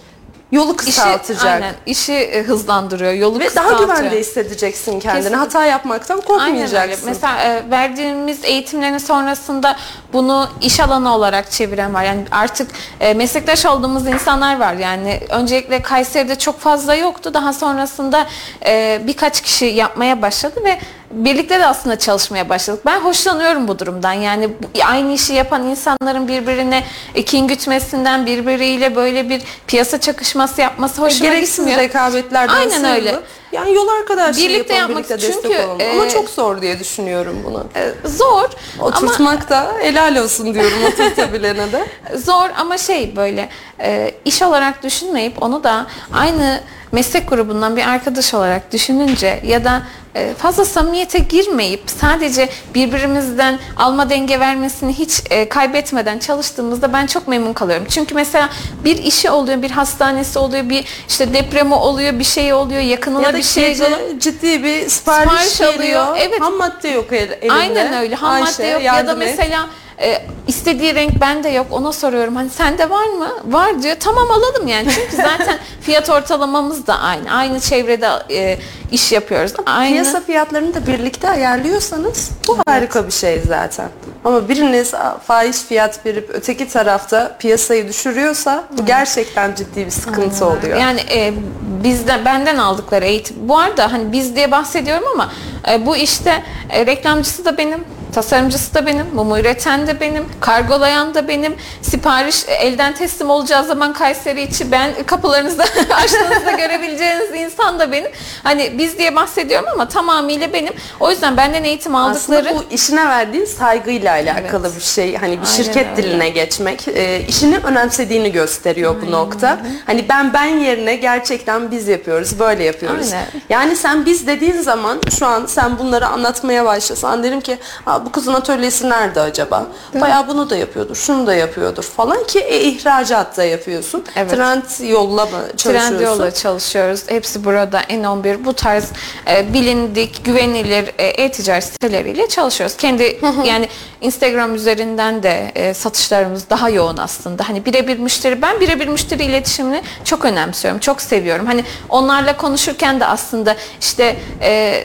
yolu İşi, kısaltacak. aynen, işi e, hızlandırıyor, yolu Ve daha kısaltıyor. güvende hissedeceksin kendini. Kesinlikle. Hata yapmaktan Aynen öyle. korkmayacaksın. Mesela e, verdiğimiz eğitimlerin sonrasında bunu iş alanı olarak çeviren var. Yani artık e, meslektaş olduğumuz insanlar var. Yani öncelikle Kayseri'de çok fazla yoktu. Daha sonrasında e, birkaç kişi yapmaya başladı ve birlikte de aslında çalışmaya başladık. Ben hoşlanıyorum bu durumdan. Yani aynı işi yapan insanların birbirine kin gütmesinden, birbiriyle böyle bir piyasa çakışması yapması hoşuma Gereksiz gitmiyor. rekabetlerden Aynen sıyrılıp, öyle. Yani yol arkadaşlığı Birlikte yapalım, yapmak- birlikte destek çünkü, olalım. e, Ama çok zor diye düşünüyorum bunu. E, Zor ama Oturtmak da helal olsun diyorum oturtabilene de. zor ama şey böyle e, iş olarak düşünmeyip onu da aynı meslek grubundan bir arkadaş olarak düşününce ya da e, fazla samimiyete girmeyip sadece birbirimizden alma denge vermesini hiç e, kaybetmeden çalıştığımızda ben çok memnun kalıyorum. Çünkü mesela bir işi oluyor, bir hastanesi oluyor, bir işte depremi oluyor, bir şey oluyor, yakınına ya da bir şey oluyor. ciddi bir sipariş, Sipariş geliyor. alıyor, evet. Ham madde yok el- elinde. Aynen öyle. Ham Ayşe, madde yok ya da mesela e, istediği renk bende yok. Ona soruyorum hani sende var mı? Var diyor. Tamam alalım yani. Çünkü zaten fiyat ortalamamız da aynı. Aynı çevrede e, iş yapıyoruz. Aynı. Piyasa fiyatlarını da birlikte ayarlıyorsanız bu harika bir şey zaten. Ama biriniz faiz fiyat verip öteki tarafta piyasayı düşürüyorsa bu gerçekten ciddi bir sıkıntı oluyor. Yani e, bizden benden aldıkları eğitim. Bu arada hani biz diye bahsediyorum ama e, bu işte e, reklamcısı da benim Tasarımcısı da benim, mumu üreten de benim, kargolayan da benim. Sipariş e, elden teslim olacağı zaman Kayseri içi ben kapılarınızda açtığınızda görebileceğiniz insan da benim. Hani biz diye bahsediyorum ama tamamıyla benim. O yüzden benden eğitim aldıkları Aslında bu işine verdiğin saygıyla alakalı Evet. bir şey. Hani bir Aynen şirket öyle. diline geçmek, e, işini önemsediğini gösteriyor bu nokta. Hani ben ben yerine gerçekten biz yapıyoruz, böyle yapıyoruz. Aynen. Yani sen biz dediğin zaman şu an sen bunları anlatmaya başlasan derim ki bu kızın atölyesi nerede acaba? Bayağı bunu da yapıyordur, şunu da yapıyordur falan ki e, ihracat da yapıyorsun. Evet. Trend yolla mı çalışıyorsun? Trendyol'la çalışıyoruz. Hepsi burada N11 bu tarz e, bilindik, güvenilir e, e-ticaret siteleriyle çalışıyoruz. Kendi yani Instagram üzerinden de e, satışlarımız daha yoğun aslında. Hani birebir müşteri ben birebir müşteri iletişimini çok önemsiyorum. Çok seviyorum. Hani onlarla konuşurken de aslında işte e,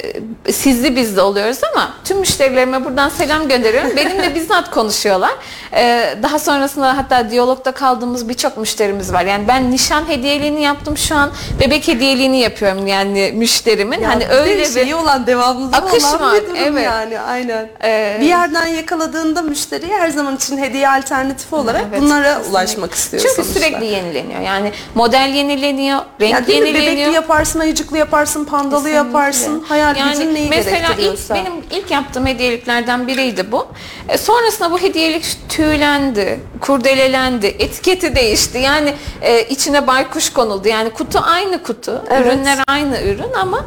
sizli bizli oluyoruz ama tüm müşterilerime buradan selam gönderiyorum. Benimle bizzat konuşuyorlar. E, daha sonrasında hatta diyalogda kaldığımız birçok müşterimiz var. Yani ben nişan hediyeliğini yaptım şu an bebek hediyeliğini yapıyorum yani müşterimin. Ya hani öyle bir şeyi olan devamlılığı akış olan var, bir durum evet. yani aynen. Ee, bir yerden yakaladığında müşteriye her zaman için hediye alternatifi olarak Evet, bunlara kesinlikle. ulaşmak istiyorsun. Çünkü sürekli yenileniyor. Yani model yenileniyor, renk yani yenileniyor. Bebekli yaparsın, ayıcıklı yaparsın, pandalı Kesinlikle. yaparsın. Hayal gücün neyi mesela ilk, benim ilk yaptığım hediyeliklerden biriydi bu. E, sonrasında bu hediyelik tüylendi, kurdelelendi, etiketi değişti. Yani e, içine baykuş konuldu. Yani kutu aynı kutu, Evet. ürünler aynı ürün ama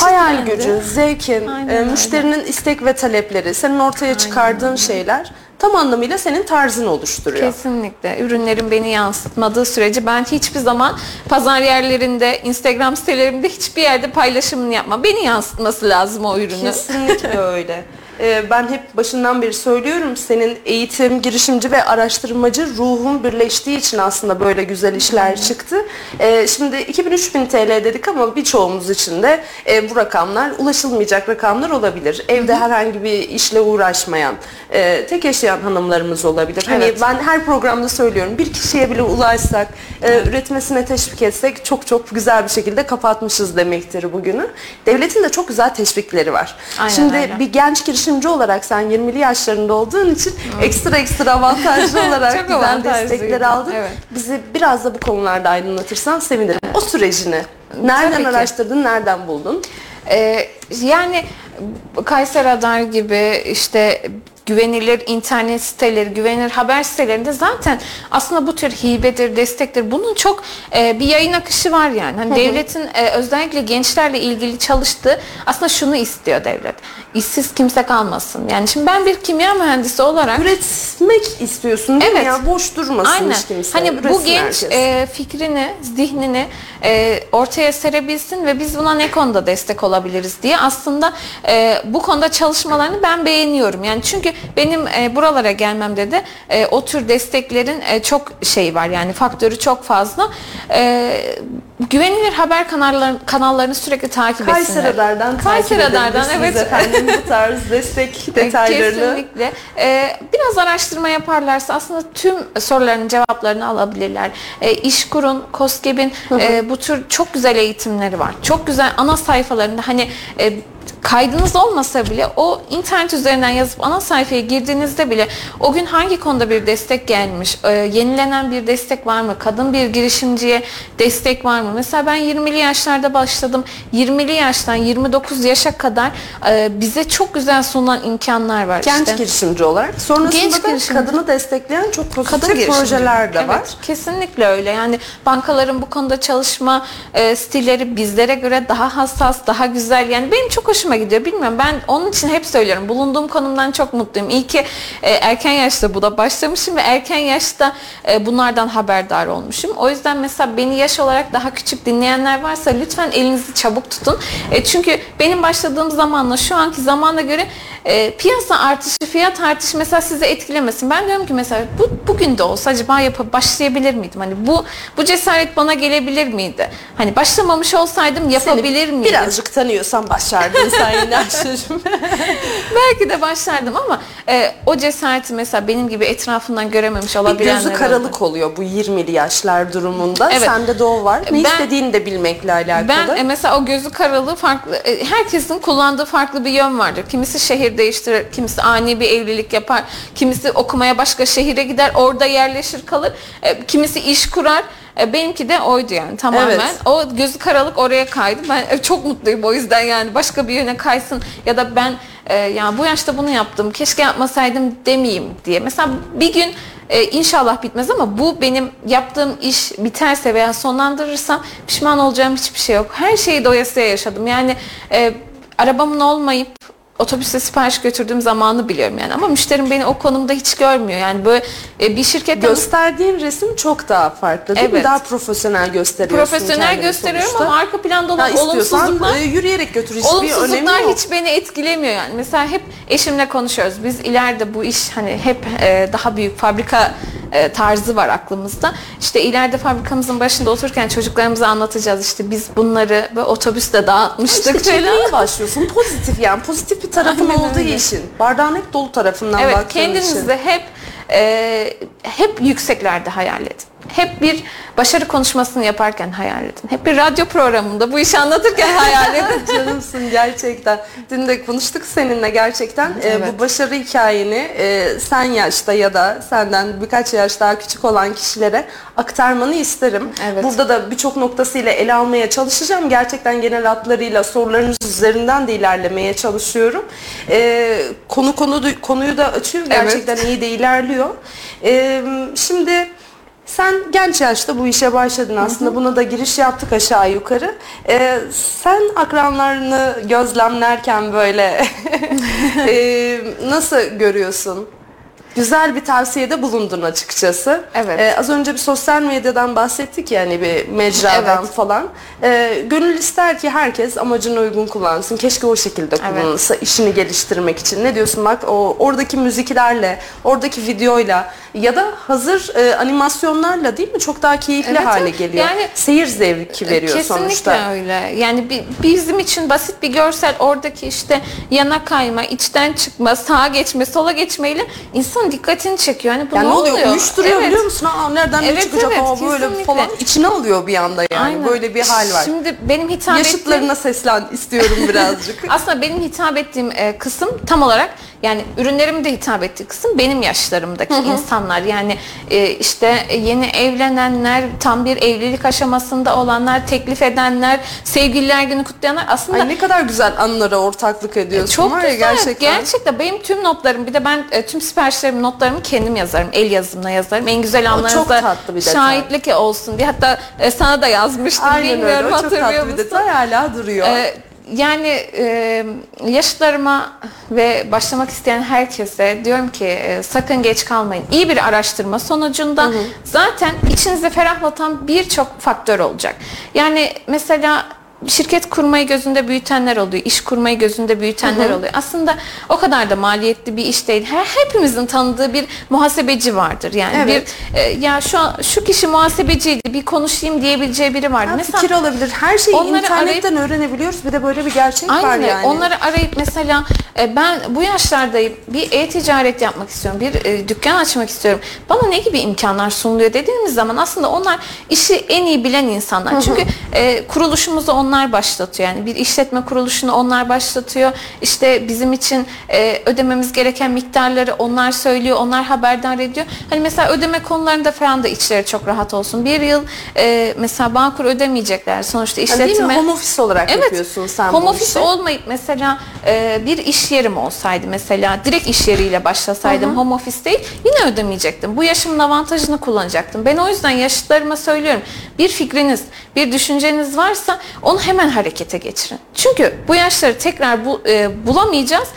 Hayal çeşitlendi. gücü, zevkin, Aynen e, müşterinin istek ve talepleri, senin ortaya çıkardığın şeyler tam anlamıyla senin tarzını oluşturuyor. Kesinlikle. Ürünlerin beni yansıtmadığı sürece ben hiçbir zaman pazar yerlerinde, Instagram sitelerimde hiçbir yerde paylaşımını yapma. Beni yansıtması lazım o ürünü. Kesinlikle öyle. Ee, Ben hep başından beri söylüyorum senin eğitim, girişimci ve araştırmacı ruhun birleştiği için aslında böyle güzel işler çıktı. Ee, Şimdi 2000-3000 TL dedik ama birçoğumuz için de e, bu rakamlar ulaşılmayacak rakamlar olabilir. Evde herhangi bir işle uğraşmayan, e, tek yaşayan hanımlarımız olabilir. Hani Evet. ben her programda söylüyorum bir kişiye bile ulaşsak, e, üretmesine teşvik etsek çok çok güzel bir şekilde kapatmışız demektir bugünü. Devletin de çok güzel teşvikleri var. Aynen Şimdi öyle. bir genç girişimci olarak sen 20'li yaşlarında olduğun için ekstra ekstra avantajlı olarak Çok avantajlıydı, destekler aldın. evet. Bizi biraz da bu konularda aydınlatırsan sevinirim. O sürecini nereden Tabii ki. araştırdın, nereden buldun? Ee, yani Kayser Radar gibi işte güvenilir internet siteleri, güvenilir haber sitelerinde zaten aslında bu tür hibedir, destektir. Bunun çok e, bir yayın akışı var yani. Hani devletin e, özellikle gençlerle ilgili çalıştığı aslında şunu istiyor devlet. İşsiz kimse kalmasın. Yani şimdi ben bir kimya mühendisi olarak Üretmek istiyorsun değil mi Evet. ya? Boş durmasın Aynen. hiç kimse. Hani bu Üretsin genç herkes. e, fikrini, zihnini e, ortaya serebilsin ve biz buna ne konuda destek olabiliriz diye aslında e, bu konuda çalışmalarını ben beğeniyorum. Yani çünkü benim e, buralara gelmemde de e, o tür desteklerin e, çok şey var yani faktörü çok fazla. E, güvenilir haber kanalları, kanallarını sürekli takip Kayseri etsinler. Radar'dan Kayseri Radar'dan edebilirsiniz evet. efendim bu tarz destek detaylarını. Kesinlikle. Ee, biraz araştırma yaparlarsa aslında tüm soruların cevaplarını alabilirler. Ee, İşkur'un, KOSGEB'in e, bu tür çok güzel eğitimleri var. Çok güzel ana sayfalarında hani e, kaydınız olmasa bile o internet üzerinden yazıp ana sayfaya girdiğinizde bile o gün hangi konuda bir destek gelmiş, e, yenilenen bir destek var mı, kadın bir girişimciye destek var mı? Mesela ben 20'li yaşlarda başladım. 20'li yaştan 29 yaşa kadar e, bize çok güzel sunulan imkanlar var. Genç işte. girişimci olarak. Sonrasında Genç da girişimci. kadını destekleyen çok pozitif Kadın projeler de Evet, var. Kesinlikle öyle. Yani bankaların bu konuda çalışma e, stilleri bizlere göre daha hassas, daha güzel. Yani benim çok hoşuma gidiyor. Bilmiyorum ben onun için hep söylüyorum. Bulunduğum konumdan çok mutluyum. İyi ki e, erken yaşta bu da başlamışım ve erken yaşta e, bunlardan haberdar olmuşum. O yüzden mesela beni yaş olarak daha küçük dinleyenler varsa lütfen elinizi çabuk tutun. E, çünkü benim başladığım zamanla şu anki zamana göre e, piyasa artışı, fiyat artışı mesela sizi etkilemesin. Ben diyorum ki mesela bu bugün de olsa acaba yapıp başlayabilir miydim? Hani bu bu cesaret bana gelebilir miydi? Hani başlamamış olsaydım yapabilir Seni miydim? Birazcık tanıyorsan başardın sen yine Ayşe'cim. Belki de başlardım ama e, o cesareti mesela benim gibi etrafından görememiş Bir olabilenler gözü karalık oluyor bu 20'li yaşlar durumunda. Evet. Sende de o var. Ne Ben- istediğini de bilmekle alakalı. Ben e, mesela o gözü karalığı farklı, e, herkesin kullandığı farklı bir yön vardır. Kimisi şehir değiştirir, kimisi ani bir evlilik yapar, kimisi okumaya başka şehire gider, orada yerleşir kalır, e, kimisi iş kurar. E, Benimki de oydu yani tamamen. Evet. O gözü karalık oraya kaydı. Ben e, çok mutluyum o yüzden yani başka bir yöne kaysın ya da ben e, ya bu yaşta bunu yaptım keşke yapmasaydım demeyeyim diye. Mesela bir gün e, inşallah bitmez ama bu benim yaptığım iş biterse veya sonlandırırsam pişman olacağım hiçbir şey yok. Her şeyi doyasıya yaşadım. Yani e, arabamın olmayıp otobüste sipariş götürdüğüm zamanı biliyorum yani ama müşterim beni o konumda hiç görmüyor. Yani böyle e, bir şirketten Gösterdiğin resim çok daha farklı değil mi? Evet. Daha profesyonel gösteriyorsun profesyonel kendini gösteriyorum sonuçta. ama arka planda Ha, olan istiyorsan olumsuzluklar e, yürüyerek götür hiçbir önemi Olumsuzluklar yok. hiç beni etkilemiyor yani. Mesela hep eşimle konuşuyoruz. Biz ileride bu iş hani hep e, daha büyük fabrika e, tarzı var aklımızda. İşte ileride fabrikamızın başında otururken çocuklarımıza anlatacağız. İşte biz bunları ve otobüste dağıtmıştık İşte çevreye başlıyorsun. Pozitif yani. Pozitif bir tarafın Aynen olduğu öyle. işin. Bardağın hep dolu tarafından Evet baktığın için. kendinizde hep e, hep yükseklerde hayal edin. Hep bir başarı konuşmasını yaparken hayal edin. Hep bir radyo programında bu işi anlatırken hayal edin. Canımsın gerçekten. Dün de konuştuk seninle gerçekten. Ee, Evet. bu başarı hikayeni e, sen yaşta ya da senden birkaç yaş daha küçük olan kişilere aktarmanı isterim. Evet. Burada da birçok noktasıyla ele almaya çalışacağım. Gerçekten genel hatlarıyla sorularınız üzerinden de ilerlemeye çalışıyorum. Ee, konu konu konuyu da açıyor. Gerçekten iyi de ilerliyor. Ee, şimdi sen genç yaşta bu işe başladın aslında. Buna da giriş yaptık aşağı yukarı. Ee, sen akranlarını gözlemlerken böyle ee, nasıl görüyorsun? Güzel bir tavsiyede bulundun açıkçası. Evet. Ee, az önce bir sosyal medyadan bahsettik yani bir mecradan Evet. falan. Ee, gönül ister ki herkes amacına uygun kullansın. Keşke o şekilde Evet. kullanılsa işini geliştirmek için. Ne diyorsun bak o oradaki müziklerle, oradaki videoyla ya da hazır e, animasyonlarla değil mi? Çok daha keyifli Evet, hale evet. geliyor. Yani- Seyir zevki veriyor Kesinlikle sonuçta. öyle. Yani bi- bizim için basit bir görsel oradaki işte yana kayma, içten çıkma, sağa geçme, sola geçmeyle insanın dikkatini çekiyor. Yani bu Yani ne ne oluyor? oluyor? Uyuşturuyor Evet. biliyor musun? Aa, nereden ne Evet, çıkacak? evet, Aa, böyle kesinlikle. falan. İçine alıyor bir anda yani. Aynen. Böyle bir hal var. Şimdi benim hitap ettiğim Yaşıtlarına seslen istiyorum birazcık. aslında benim hitap ettiğim e, kısım tam olarak yani ürünlerimin de hitap ettiği kısım benim yaşlarımdaki insanlar. Yani e, işte yeni evlenenler, tam bir evlilik aşamasında olanlar, teklif edenler, sevgililer günü kutlayanlar aslında Ay ne kadar güzel anlara ortaklık ediyorsun. çok var güzel. gerçekten. Gerçekten. Benim tüm notlarım bir de ben e, tüm siparişlerimi notlarımı kendim yazarım. El yazımla yazarım. En güzel anlarınızda şahitlik olsun diye. Hatta e, sana da yazmıştım. Aynen öyle. Bilmiyorum O çok tatlı bir detay hala duruyor. Ee, yani e, yaşlarıma ve başlamak isteyen herkese diyorum ki e, sakın geç kalmayın. İyi bir araştırma sonucunda zaten içinizi ferahlatan birçok faktör olacak. Yani mesela şirket kurmayı gözünde büyütenler oluyor, iş kurmayı gözünde büyütenler oluyor. Aslında o kadar da maliyetli bir iş değil. Her hepimizin tanıdığı bir muhasebeci vardır. Yani Evet. bir e, ya şu an- şu kişi muhasebeciydi, bir konuşayım diyebileceği biri vardı. Ha, Mesela fikir olabilir. Her şeyi onları internetten öğrenebiliyoruz. Bir de böyle bir gerçek var Aynen yani. onları arayıp mesela e, ben bu yaşlardayım bir e-ticaret yapmak istiyorum bir e, dükkan açmak istiyorum bana ne gibi imkanlar sunuluyor dediğimiz zaman aslında onlar işi en iyi bilen insanlar çünkü e, kuruluşumuzu onlar başlatıyor yani bir işletme kuruluşunu onlar başlatıyor işte bizim için e, ödememiz gereken miktarları onlar söylüyor onlar haberdar ediyor hani mesela ödeme konularında falan da içleri çok rahat olsun bir yıl e, mesela Bağkur ödemeyecekler sonuçta Ha, değil mi? işletme Home office olarak yapıyorsun sen home office işi. olmayıp mesela e, bir iş yerim olsaydı mesela direkt iş yeriyle başlasaydım home office değil yine ödemeyecektim. Bu yaşımın avantajını kullanacaktım. Ben o yüzden yaşıtlarıma söylüyorum. Bir fikriniz, bir düşünceniz varsa onu hemen harekete geçirin. Çünkü bu yaşları tekrar bu, e, bulamayacağız.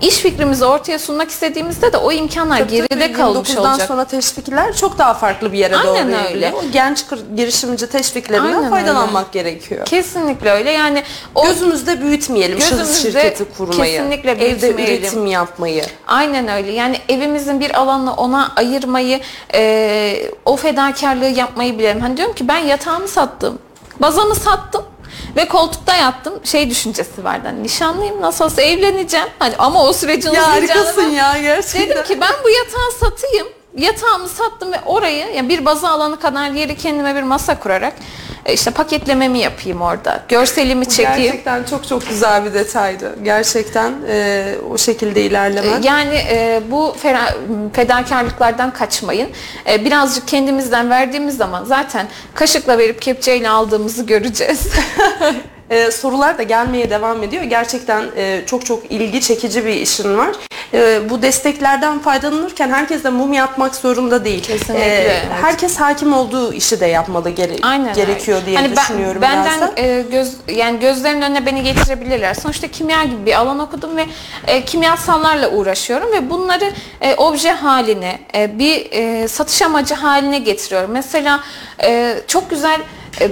İş fikrimizi ortaya sunmak istediğimizde de o imkanlar Tabii geride tabii, kalmış 29'dan olacak. sonra teşvikler çok daha farklı bir yere Aynen doğru öyle. evriliyor. O genç girişimci teşviklerinden Aynen faydalanmak gerekiyor. Kesinlikle öyle. Yani o Gözümüzde büyütmeyelim şahıs Gözümüzde şirketi kurmayı. kesinlikle Evde büyütmeyelim. üretim yapmayı. Aynen öyle. Yani evimizin bir alanını ona ayırmayı, e, o fedakarlığı yapmayı bilelim. Hani diyorum ki ben yatağımı sattım, bazamı sattım ve koltukta yattım. Şey düşüncesi vardı. Hani nişanlıyım nasıl olsa evleneceğim. Hani ama o sürecin Ya harikasın ya gerçekten. Dedim ki ben bu yatağı satayım. Yatağımı sattım ve orayı yani bir baza alanı kadar yeri kendime bir masa kurarak işte paketlememi yapayım orada. Görselimi çekeyim. Gerçekten çok çok güzel bir detaydı. Gerçekten e, o şekilde ilerlemen. Yani e, bu fedakarlıklardan kaçmayın. E, birazcık kendimizden verdiğimiz zaman zaten kaşıkla verip kepçeyle aldığımızı göreceğiz. Ee, sorular da gelmeye devam ediyor. Gerçekten e, çok çok ilgi çekici bir işin var. E, bu desteklerden faydalanırken herkes de mum yapmak zorunda değil. Kesinlikle, E, evet. Herkes hakim olduğu işi de yapmalı gere- Aynen gerekiyor öyle. diye Hani ben- düşünüyorum benden biraz da. e, göz yani gözlerinin önüne beni getirebilirler. Sonuçta kimya gibi bir alan okudum ve e, kimyasallarla uğraşıyorum ve bunları e, obje haline, e, bir e, satış amacı haline getiriyorum. Mesela e, çok güzel e,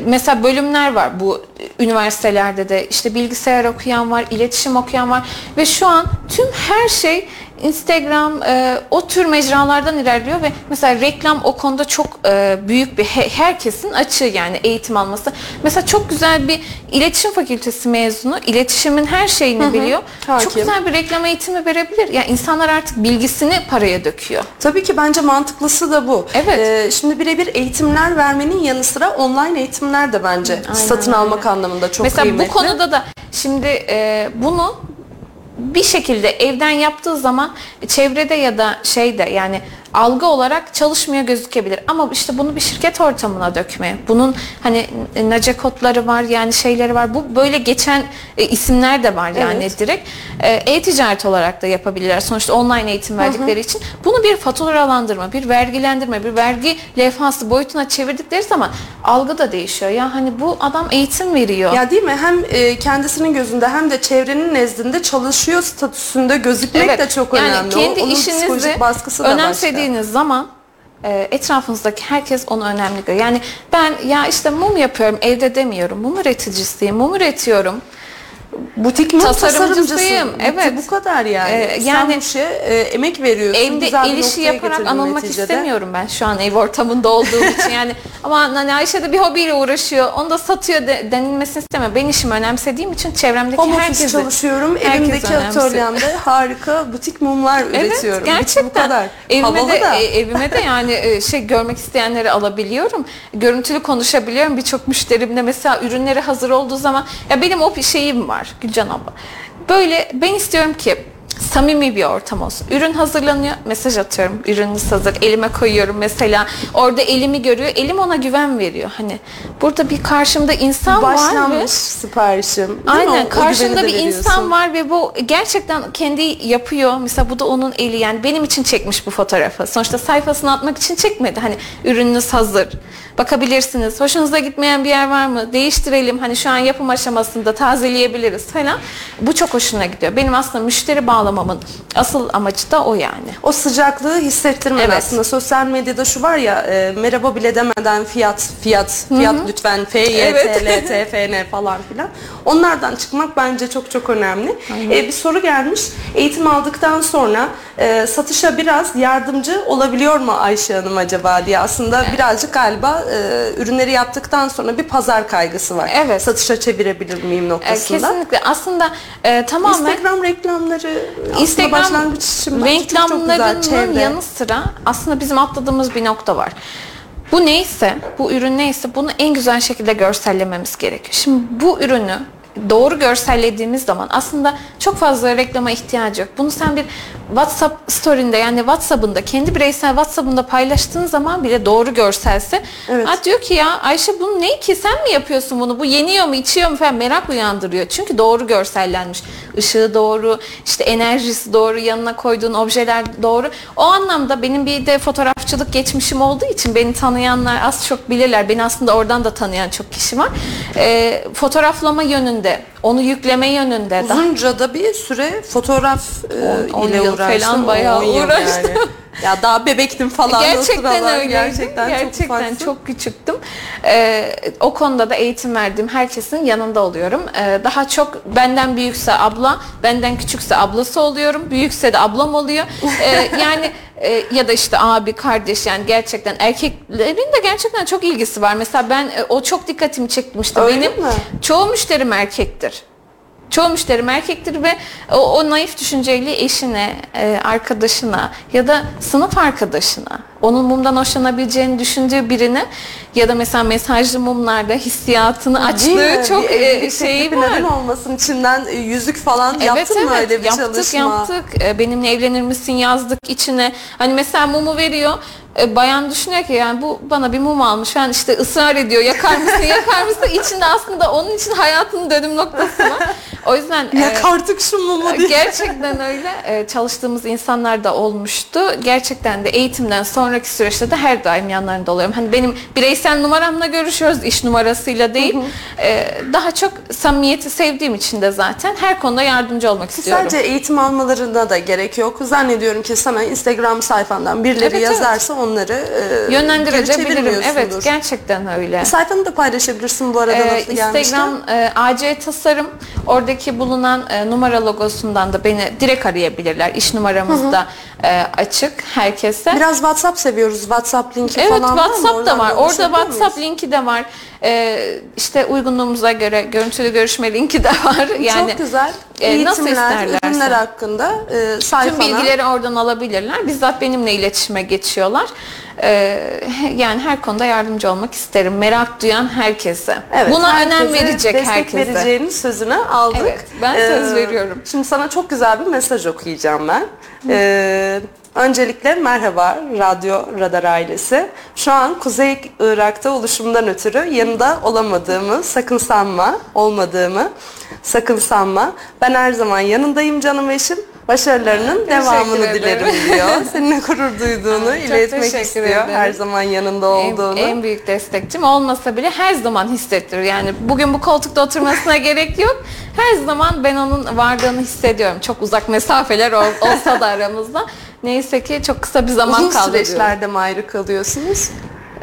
Mesela bölümler var. Bu üniversitelerde de işte bilgisayar okuyan var, iletişim okuyan var. Ve şu an tüm her şey Instagram e, o tür mecralardan ilerliyor ve mesela reklam o konuda çok e, büyük bir he- herkesin açığı yani eğitim alması. Mesela çok güzel bir iletişim fakültesi mezunu, iletişimin her şeyini biliyor. hakim. Çok güzel bir reklam eğitimi verebilir. Yani insanlar artık bilgisini paraya döküyor. Tabii ki bence mantıklısı da bu. Evet. Ee, şimdi birebir eğitimler vermenin yanı sıra online eğitimler de bence satın öyle. almak anlamında çok Mesela kıymetli. bu konuda da şimdi e, bunu bir şekilde evden yaptığı zaman çevrede ya da şeyde yani algı olarak çalışmıyor gözükebilir. Ama işte bunu bir şirket ortamına dökme. Bunun hani nace kodları var yani şeyleri var. Bu böyle geçen e, isimler de var yani Evet. direkt. E, E-ticaret olarak da yapabilirler. Sonuçta online eğitim verdikleri için. Bunu bir faturalandırma, bir vergilendirme, bir vergi levhası boyutuna çevirdikleri zaman algı da değişiyor. Ya hani bu adam eğitim veriyor. Ya değil mi? Hem e, kendisinin gözünde hem de çevrenin nezdinde çalışıyor statüsünde gözükmek de çok yani önemli. O- kendi onun işinizi baskısı da başka. önemsediğiniz zaman e, etrafınızdaki herkes onu önemli görüyor. Yani ben ya işte mum yapıyorum evde demiyorum. Mum üreticisiyim, mum üretiyorum. Butik mum Tasarımcısıyım, evet. Bu kadar yani. Ee, Sen yani bu işe e, emek veriyorsun. Evde güzel el işi yaparak anılmak neticede. istemiyorum ben şu an ev ortamında olduğum için yani ama hani Ayşe de bir hobiyle uğraşıyor onu da satıyor de, denilmesini istemiyorum. Ben işimi önemsediğim için çevremdeki Home herkesi çalışıyorum. herkes Evimdeki önemsiyor. atölyemde harika butik mumlar üretiyorum. Evet Bitti bu gerçekten. kadar. Evime Havalı de, da. e, evime de yani e, şey görmek isteyenleri alabiliyorum. Görüntülü konuşabiliyorum. Birçok müşterimle mesela ürünleri hazır olduğu zaman ya benim o şeyim var Gülcan abla. Böyle ben istiyorum ki samimi bir ortam olsun. Ürün hazırlanıyor, mesaj atıyorum. Ürününüz hazır. Elime koyuyorum mesela. Orada elimi görüyor. Elim ona güven veriyor. Hani burada bir karşımda insan var ve Başlanmış siparişim. Değil mi? O- Aynen o güveni karşında de bir veriyorsun. insan var ve bu gerçekten kendi yapıyor. Mesela bu da onun eli yani benim için çekmiş bu fotoğrafı. Sonuçta sayfasına atmak için çekmedi. Hani ürününüz hazır. Bakabilirsiniz. Hoşunuza gitmeyen bir yer var mı? Değiştirelim. Hani şu an yapım aşamasında tazeleyebiliriz falan. Bu çok hoşuna gidiyor. Benim aslında müşteri bağlamamın asıl amacı da o yani. O sıcaklığı hissettirmen Evet. aslında. Sosyal medyada şu var ya e, merhaba bile demeden fiyat, fiyat, fiyat lütfen F, Y, Evet. T, L, T, F, N falan filan. Onlardan çıkmak bence çok çok önemli. E, bir soru gelmiş. Eğitim aldıktan sonra e, satışa biraz yardımcı olabiliyor mu Ayşe Hanım acaba diye aslında birazcık galiba e, ürünleri yaptıktan sonra bir pazar kaygısı var. Evet. Satışa çevirebilir miyim Ee, noktasında. kesinlikle aslında e, tamamen Instagram reklamları aslında Instagram başlangıç için bence çok çok güzel. yanı sıra aslında bizim atladığımız bir nokta var. Bu neyse, bu ürün neyse bunu en güzel şekilde görsellememiz gerekiyor. Şimdi bu ürünü doğru görsellediğimiz zaman aslında çok fazla reklama ihtiyacı yok. Bunu sen bir WhatsApp story'inde yani WhatsApp'ında kendi bireysel WhatsApp'ında paylaştığın zaman bile doğru görselse Evet. "Aa, diyor ki ya Ayşe bunu ne ki sen mi yapıyorsun bunu? Bu yeniyor mu, içiyor mu falan merak uyandırıyor. Çünkü doğru görsellenmiş. Işığı doğru, işte enerjisi doğru, yanına koyduğun objeler doğru. O anlamda benim bir de fotoğrafçılık geçmişim olduğu için beni tanıyanlar az çok bilirler. Beni aslında oradan da tanıyan çok kişi var. Ee, fotoğraflama yönünde, onu yükleme yönünde Uzunca da bir süre fotoğraf e, On- on ile yıl uğraştım. falan bayağı On yıl uğraştım. Ya daha bebektim falan Gerçekten öyle. Gerçekten, Gerçekten, çok, çok, küçüktüm. Ee, o konuda da eğitim verdiğim herkesin yanında oluyorum. Ee, daha çok benden büyükse abla, benden küçükse ablası oluyorum. Büyükse de ablam oluyor. Ee, yani e, ya da işte abi, kardeş yani gerçekten erkeklerin de gerçekten çok ilgisi var. Mesela ben e, o çok dikkatimi çekmişti. Öyle Benim mi? çoğu müşterim erkektir. Çoğu müşterim erkektir ve o, o naif düşünceyle eşine, e, arkadaşına ya da sınıf arkadaşına onun mumdan hoşlanabileceğini düşündüğü birine ya da mesela mesajlı mumlarda hissiyatını açtığı çok e, şeyi var. neden olmasın içinden e, yüzük falan yaptın mı öyle bir yaptık, çalışma? Yaptık E, Benimle evlenir misin yazdık içine. Hani mesela mumu veriyor. E, Bayan düşünüyor ki yani bu bana bir mum almış. Ben işte ısrar ediyor. Yakar mısın? yakar mısın? İçinde aslında onun için hayatının dönüm noktası var. O yüzden e, Yak artık şu mumu diye. Gerçekten öyle. Çalıştığımız insanlar da olmuştu. Gerçekten de eğitimden sonraki süreçte de her daim yanlarında oluyorum. Hani benim bireysel numaramla görüşüyoruz, iş numarasıyla değil. Ee, daha çok samimiyeti sevdiğim için de zaten her konuda yardımcı olmak istiyorum. Sadece eğitim almalarına da gerek yok. Zannediyorum ki sana Instagram sayfandan birileri Evet, evet. yazarsa onları e, Yönlendirebilirim. Evet, gerçekten öyle. Sayfanı da paylaşabilirsin bu arada Ee, gelmişken. Instagram e, AC Tasarım oradaki bulunan e, numara logosundan da beni direkt arayabilirler. İş numaramız da e, açık herkese. Biraz WhatsApp seviyoruz. WhatsApp linki Evet falan var mı? WhatsApp da var. Orada WhatsApp muyuz? linki de var. Ee, işte uygunluğumuza göre görüntülü görüşme linki de var. Yani Çok güzel. e, nasıl isterlerse. ürünler hakkında e, Tüm sayfana. bilgileri oradan alabilirler. Bizzat benimle iletişime geçiyorlar. Ee, yani her konuda yardımcı olmak isterim. Merak duyan herkese. Evet, Buna herkese önem verecek destek herkese. vereceğinin sözünü aldık. Evet, ben söz veriyorum. Şimdi sana çok güzel bir mesaj okuyacağım ben. Ee, öncelikle merhaba Radyo Radar ailesi. Şu an Kuzey Irak'ta oluşumdan ötürü yanında olamadığımı sakın sanma, olmadığımı sakın sanma. Ben her zaman yanındayım canım eşim. Başarılarının devamını ederim. dilerim diyor. Seninle gurur duyduğunu Çok iletmek istiyor. ederim. Her zaman yanında En, olduğunu. en büyük destekçim olmasa bile her zaman hissettirir. Yani bugün bu koltukta oturmasına gerek yok. Her zaman ben onun varlığını hissediyorum. Çok uzak mesafeler ol- olsa da aramızda. Neyse ki çok kısa bir zaman Uzun kaldı. diyorum. süreçlerde mi ayrı kalıyorsunuz?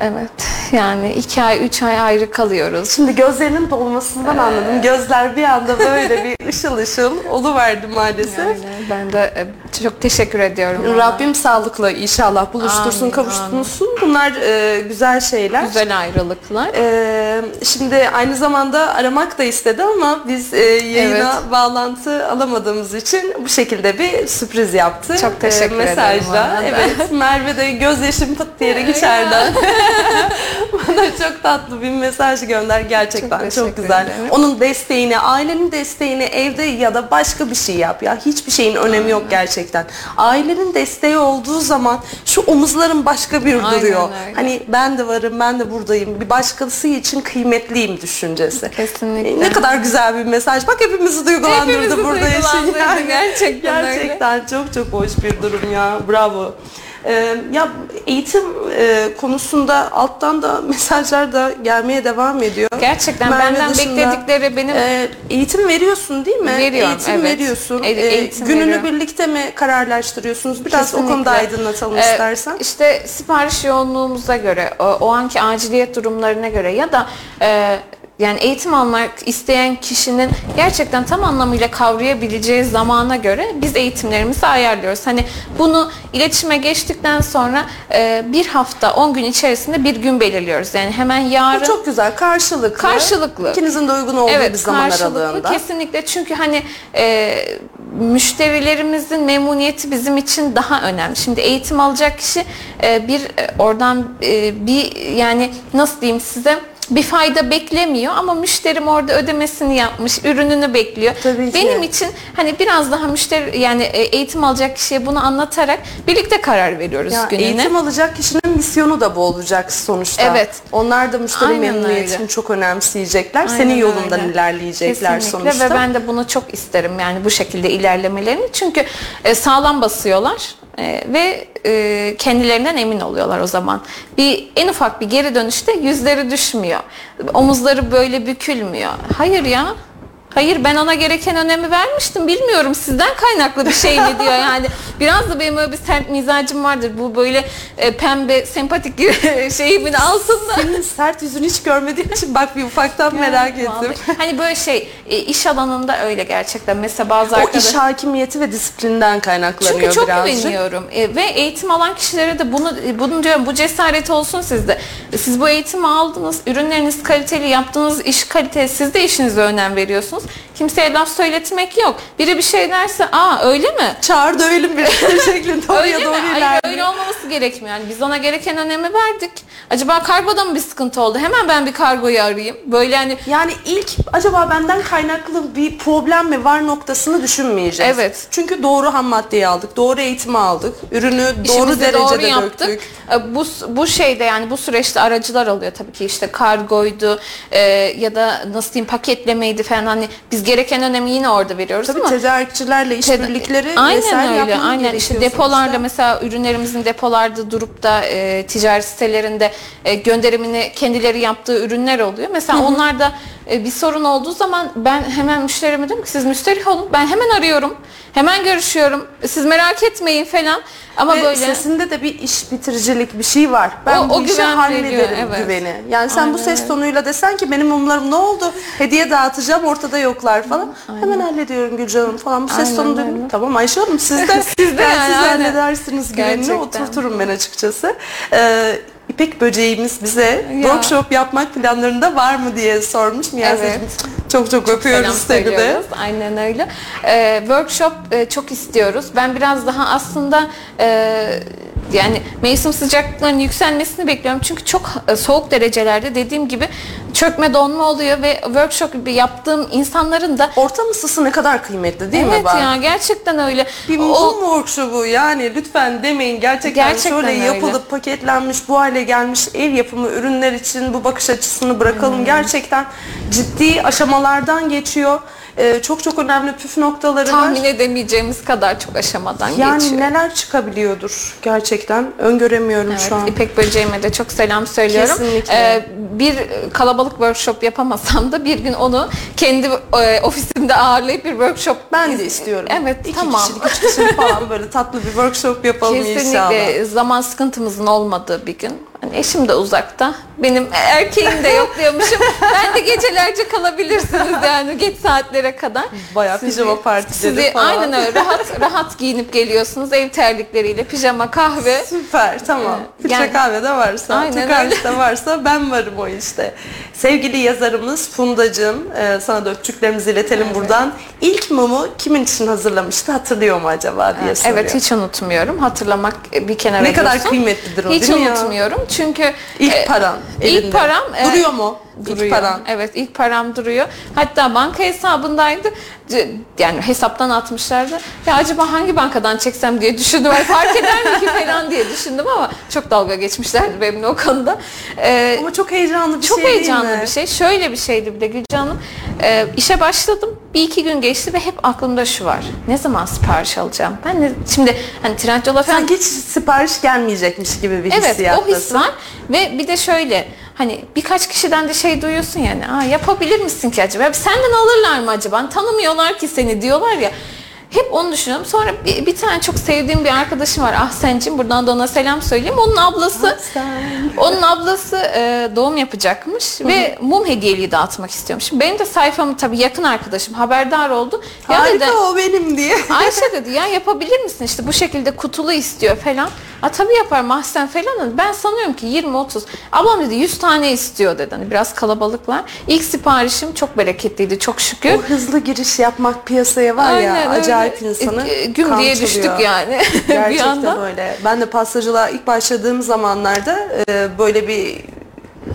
Evet. Yani iki ay, üç ay ayrı kalıyoruz. Şimdi gözlerinin dolmasından anladım. Gözler bir anda böyle bir ışıl ışıl oluverdi maalesef. Yani ben de e, çok teşekkür ediyorum. Rabbim sağlıkla inşallah buluştursun, Amin, kavuştursun. Bunlar e, güzel şeyler. Güzel ayrılıklar. E, şimdi aynı zamanda aramak da istedi ama biz e, yayına bağlantı alamadığımız için bu şekilde bir sürpriz yaptı. Çok teşekkür E, ederim Mesajla. ona da. Evet Merve de gözyaşım pıt diyerek içeriden bana çok tatlı bir mesaj gönder. Gerçekten Çok çok, teşekkür güzel. ederim. Onun desteğini, ailenin desteğini evde ya da başka bir şey yap ya. Hiçbir şeyin önemi yok gerçekten. Ailenin desteği olduğu zaman şu omuzların başka bir Aynen duruyor. öyle. Hani ben de varım, ben de buradayım. Bir başkası için kıymetliyim düşüncesi. Kesinlikle. E, Ne kadar güzel bir mesaj. Bak hepimizi duygulandırdı Hepimizi burada duygulandırdı, Yani. gerçekten öyle. Gerçekten çok çok hoş bir durum ya. Bravo. Ee, ya eğitim e, konusunda alttan da mesajlar da gelmeye devam ediyor. Gerçekten Merve benden dışında, bekledikleri benim e, eğitim veriyorsun değil mi? Veriyorum, Eğitim evet. veriyorsun. E- E, eğitim gününü veriyorum. birlikte mi kararlaştırıyorsunuz? Biraz o Kesinlikle. konuda aydınlatalım Ee, istersen. İşte sipariş yoğunluğumuza göre, o, o anki aciliyet durumlarına göre ya da e, yani eğitim almak isteyen kişinin gerçekten tam anlamıyla kavrayabileceği zamana göre biz eğitimlerimizi ayarlıyoruz. Hani bunu iletişime geçtikten sonra e, bir hafta 10 gün içerisinde bir gün belirliyoruz. Yani hemen yarın Bu çok güzel. Karşılıklı. Karşılıklı. İkinizin de uygun olduğu bir zaman karşılıklı aralığında. kesinlikle çünkü hani e, müşterilerimizin memnuniyeti bizim için daha önemli. Şimdi eğitim alacak kişi e, bir e, oradan e, bir yani nasıl diyeyim size bir fayda beklemiyor ama müşterim orada ödemesini yapmış, ürününü bekliyor. Tabii ki. Benim için hani biraz daha müşteri yani e, eğitim alacak kişiye bunu anlatarak birlikte karar veriyoruz Ya, gününe. eğitim alacak kişinin misyonu da bu olacak sonuçta. Evet. Onlar da müşteri Aynen memnuniyetini öyle. çok önemseyecekler. Aynen Senin yolundan öyle. ilerleyecekler Kesinlikle sonuçta. ve ben de bunu çok isterim yani bu şekilde ilerlemelerini. Çünkü e, sağlam basıyorlar e, ve kendilerinden emin oluyorlar o zaman. Bir en ufak bir geri dönüşte yüzleri düşmüyor. Omuzları böyle bükülmüyor. Hayır ya. Hayır ben ona gereken önemi vermiştim. Bilmiyorum sizden kaynaklı bir şey mi diyor yani. Biraz da benim öyle bir sert mizacım vardır. Bu böyle e, pembe sempatik şeyimin altında. Senin sert yüzünü hiç görmediğim için bak bir ufaktan merak vallahi. ettim. Hani böyle şey e, iş alanında öyle gerçekten. Mesela bazı O arkadaş iş hakimiyeti ve disiplinden kaynaklanıyor çünkü çok birazcık. güveniyorum E, ve eğitim alan kişilere de bunu e, bunu diyorum bu cesaret olsun sizde. E, Siz bu eğitimi aldınız, ürünleriniz kaliteli, yaptığınız iş kaliteli, siz de işinize önem veriyorsunuz. Kimseye laf söyletmek yok. Biri bir şey derse, aa öyle mi? Çağır dövelim bir şeklinde oraya Öyle mi? doğru Hayır ilerliyor. öyle olmaması gerekmiyor. Yani biz ona gereken önemi verdik. Acaba kargoda mı bir sıkıntı oldu? Hemen ben bir kargoyu arayayım. Böyle hani Yani ilk acaba benden kaynaklı bir problem mi var noktasını düşünmeyeceğiz. Evet. Çünkü doğru ham maddeyi aldık, doğru eğitimi aldık, ürünü doğru İşimizi derecede doğru yaptık. döktük. E, Bu bu şeyde yani bu süreçte aracılar oluyor tabii ki işte kargoydu e, ya da nasıl diyeyim paketlemeydi falan hani biz gereken önemi yine orada veriyoruz Tabii ama tedarikçilerle işbirlikleri aynen vesaire öyle aynen işte depolarda sonuçta. mesela ürünlerimizin depolarda durup da e, ticaret sitelerinde e, gönderimini kendileri yaptığı ürünler oluyor. Mesela onlarda e, bir sorun olduğu zaman ben hemen müşterime diyorum ki siz müşteri olun ben hemen arıyorum hemen görüşüyorum siz merak etmeyin falan ama Ve böyle sesinde de bir iş bitiricilik bir şey var. Ben O- bu o işi güven hallederim evet. güveni. Yani sen bu Aynen ses öyle. tonuyla desen ki benim mumlarım ne oldu? Hediye dağıtacağım ortada yoklar falan. Hemen hallediyorum Gülcan Hanım falan. Bu ses Aynen tonu dedim. Tamam Ayşe Hanım siz de, Siz de yani, siz aynen. halledersiniz güvenini oturturum ben açıkçası. Ee, İpek böceğimiz bize Ya. workshop yapmak planlarında var mı diye sormuş. Miyazeciğim Evet. çok çok öpüyoruz seni de. Aynen öyle. Ee, workshop e, çok istiyoruz. Ben biraz daha aslında e, yani mevsim sıcaklıklarının yükselmesini bekliyorum. Çünkü çok e, soğuk derecelerde dediğim gibi çökme donma oluyor ve workshop gibi yaptığım insanların da Ortam ısısı ne kadar kıymetli değil mi? evet bak? ya gerçekten öyle. Bir O- mum workshopu yani lütfen demeyin gerçekten, Gerçekten şöyle öyle. yapılıp paketlenmiş bu hale gelmiş ev yapımı ürünler için bu bakış açısını bırakalım. Hmm. Gerçekten ciddi aşamalardan geçiyor. Ee, çok çok önemli püf noktaları tahmin var. edemeyeceğimiz kadar çok aşamadan Yani geçiyor. neler çıkabiliyordur gerçekten öngöremiyorum Evet, şu an. İpek Böceğime de çok selam söylüyorum. Kesinlikle. Ee, bir kalabalık workshop yapamasam da bir gün onu kendi e, ofisimde ağırlayıp bir workshop Ben de istiyorum. Evet, İki tamam. kişilik, üç kişilik falan böyle tatlı bir workshop yapalım inşallah. Kesinlikle zaman sıkıntımızın olmadığı bir gün. Hani eşim de uzakta. Benim erkeğim de yok diyormuşum. ben de gecelerce kalabilirsiniz yani geç saatlere kadar. Bayağı Sizi- pijama partileri Sizi falan. aynen öyle rahat rahat giyinip geliyorsunuz ev terlikleriyle pijama kahve. Süper tamam. Filtre Yani- kahve de varsa, Aynen kahvesi de varsa ben varım o işte. Sevgili yazarımız Fundacığım, e, sana da öpücüklerimizi iletelim buradan. İlk mumu kimin için hazırlamıştı hatırlıyor mu acaba diye soruyor. Evet hiç unutmuyorum. Hatırlamak bir kenara Ne kadar dursun. kıymetlidir o, Hiç değil mi ya? unutmuyorum. Çünkü İlk e, paran ilk elinde. param e, Duruyor mu? Duruyor. İlk paran. Evet ilk param duruyor. Hatta banka hesabındaydı. Yani hesaptan atmışlardı. Ya acaba hangi bankadan çeksem diye düşündüm. Ay, fark eder mi ki falan diye düşündüm ama çok dalga geçmişlerdi benimle o konuda. Ee, Ama çok heyecanlı bir çok şey değil heyecanlı bir şey. Şöyle bir şeydi bir de Gülcan Hanım. Ee, işe başladım. Bir iki gün geçti ve hep aklımda şu var. Ne zaman sipariş alacağım? Ben de şimdi hani Trendyol'a falan Sanki hiç sipariş gelmeyecekmiş gibi bir Evet o his var ve bir de şöyle hani birkaç kişiden de şey duyuyorsun yani Aa, yapabilir misin ki acaba? Senden alırlar mı acaba? Hani tanımıyorlar ki seni diyorlar ya. Hep onu düşünüyorum. Sonra bir, bir tane çok sevdiğim bir arkadaşım var Ahsen'cim. Buradan da ona selam söyleyeyim. Onun ablası onun ablası e, doğum yapacakmış ve mum hediyeliği dağıtmak istiyormuş. Şimdi benim de sayfamı tabii yakın arkadaşım haberdar oldu. Ya Harika dedi, o benim diye. Ayşe dedi ya yapabilir misin işte bu şekilde kutulu istiyor falan. A tabii yapar mahzen falan. Ben sanıyorum ki 20-30. Ablam dedi 100 tane istiyor dedi. Hani biraz kalabalıklar. İlk siparişim çok bereketliydi çok şükür. O hızlı giriş yapmak piyasaya var ya Aynen öyle. Acayip insanı E, Güm diye düştük yani bir Gerçekten anda. öyle. Ben de pastacılığa ilk başladığım zamanlarda e, böyle bir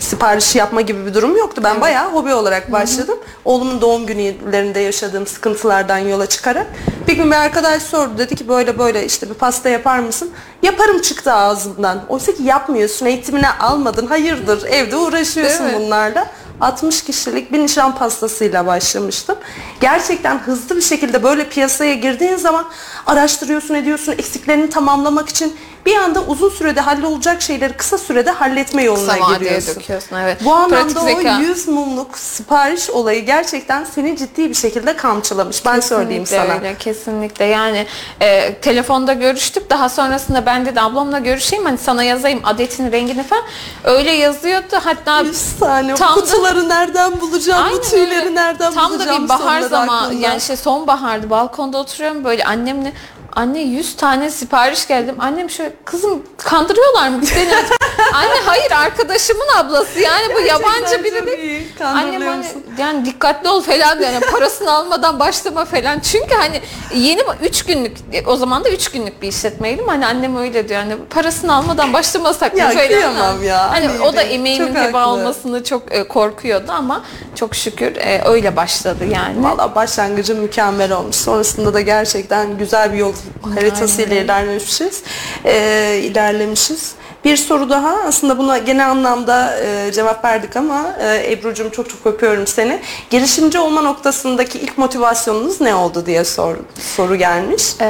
sipariş yapma gibi bir durum yoktu. Ben bayağı hobi olarak başladım. Oğlumun doğum günlerinde yaşadığım sıkıntılardan yola çıkarak. Bir gün bir arkadaş sordu. Dedi ki böyle böyle işte bir pasta yapar mısın? Yaparım çıktı ağzımdan. Oysa ki yapmıyorsun. Eğitimini almadın. Hayırdır evde uğraşıyorsun mi? bunlarla. 60 kişilik bir nişan pastasıyla başlamıştım. Gerçekten hızlı bir şekilde böyle piyasaya girdiğin zaman araştırıyorsun, ediyorsun, eksiklerini tamamlamak için bir anda uzun sürede hallolacak şeyleri kısa sürede halletme yoluna Kısa giriyorsun. döküyorsun evet. Bu anlamda Pratik o zeka. 100 mumluk sipariş olayı gerçekten seni ciddi bir şekilde kamçılamış. Ben söyleyeyim Kesinlikle sana. Öyle, kesinlikle yani e, telefonda görüştük daha sonrasında ben de ablamla görüşeyim hani sana yazayım adetini rengini falan öyle yazıyordu hatta 100 tane Tam da- kutuları nereden bulacağım, bu Aynen tüyleri öyle. nereden Tam bulacağım da bir bahar zamanı yani şey sonbahardı balkonda oturuyorum böyle annemle anne 100 tane sipariş geldim. Annem şöyle kızım kandırıyorlar mı seni? Anne hayır arkadaşımın ablası yani bu yabancı biri değil. Annem hani yani dikkatli ol falan. Yani parasını almadan başlama falan. Çünkü hani yeni 3 günlük o zaman da 3 günlük bir işletmeydim. Hani annem öyle diyor. Yani parasını almadan başlamasak mı Ya falan. kıyamam ya. Hani Hani o da emeğimin çok heba haklı. olmasını çok e, korkuyordu ama çok şükür e, öyle başladı yani. Valla başlangıcı mükemmel olmuş. Sonrasında da gerçekten güzel bir yol haritası ile ilerlemişiz. Ee, ilerlemişiz. Bir soru daha. Aslında buna genel anlamda e, cevap verdik ama e, Ebru'cum çok çok öpüyorum seni. Girişimci olma noktasındaki ilk motivasyonunuz ne oldu diye sor, soru gelmiş. Ee,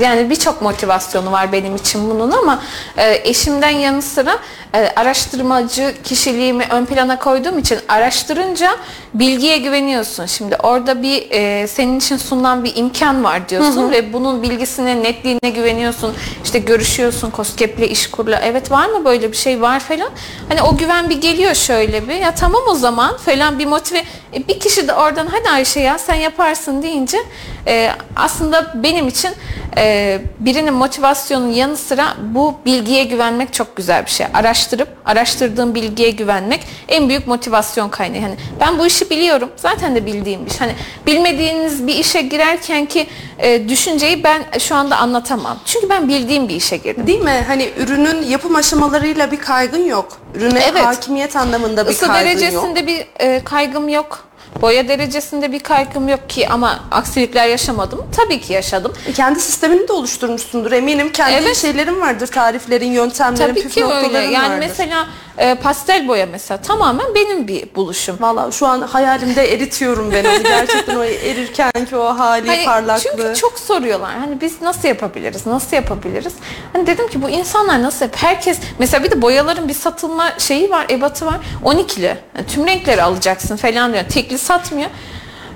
yani birçok motivasyonu var benim için bunun ama e, eşimden yanı sıra e, araştırmacı kişiliğimi ön plana koyduğum için araştırınca bilgiye güveniyorsun. Şimdi orada bir e, senin için sunulan bir imkan var diyorsun ve bunun bilgisine, netliğine güveniyorsun. İşte görüşüyorsun COSGAP'le, İşkur'la. Evet var mı böyle bir şey var falan. Hani o güven bir geliyor şöyle bir. Ya tamam o zaman falan bir motive. E, bir kişi de oradan hadi Ayşe ya sen yaparsın deyince e, aslında benim için e, birinin motivasyonun yanı sıra bu bilgiye güvenmek çok güzel bir şey. Araştırıp araştırdığım bilgiye güvenmek en büyük motivasyon kaynağı. Hani ben bu işi biliyorum. Zaten de bildiğim bir iş. Hani bilmediğiniz bir işe girerken ki e, düşünceyi ben şu anda anlatamam. Çünkü ben bildiğim bir işe girdim. Değil mi? Hani ürünün yapım aşamalarıyla bir kaygın yok. Ürüne Evet. hakimiyet anlamında bir Isı kaygın yok. derecesinde bir e, kaygım yok. Boya derecesinde bir kaygım yok ki ama aksilikler yaşamadım. Tabii ki yaşadım. E, Kendi sistemini de oluşturmuşsundur eminim. Kendi Evet. şeylerin vardır, tariflerin, yöntemlerin, Tabii püf ki öyle. noktaların Yani vardır. mesela e, pastel boya mesela tamamen benim bir buluşum. Valla şu an hayalimde eritiyorum ben onu. Gerçekten o erirken ki o hali, Hani parlaklığı. çünkü çok soruyorlar. Hani biz nasıl yapabiliriz? Nasıl yapabiliriz? Hani dedim ki bu insanlar nasıl yap? Herkes mesela bir de boyaların bir satılma şeyi var, ebatı var. 12'li. Yani tüm renkleri alacaksın falan diyor. Tekli satmıyor.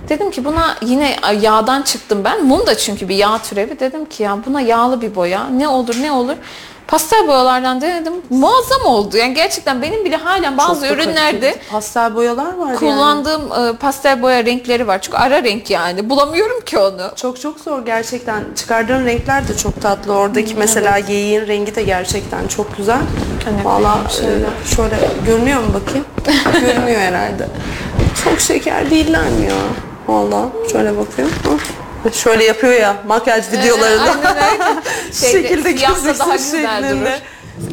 Dedim ki buna yine yağdan çıktım ben. Mum da çünkü bir yağ türevi. Dedim ki ya buna yağlı bir boya. Ne olur ne olur. Pastel boyalardan denedim. Muazzam oldu. Yani gerçekten benim bile halen Çok bazı da ürünlerde pastel boyalar var yani. kullandığım e, pastel boya renkleri var. Çünkü ara renk yani. Bulamıyorum ki onu. Çok çok zor gerçekten. Çıkardığın renkler de çok tatlı. Oradaki mesela geyiğin rengi de gerçekten çok güzel. Hani Valla şöyle. e, şöyle görünüyor mu bakayım? görünüyor herhalde. Çok şeker değiller mi ya? Valla şöyle bakıyorum. Şöyle yapıyor ya makyaj videolarında. Aynen. Şeyde, şekilde siyahta gözüksün daha güzel şeklinde. durur.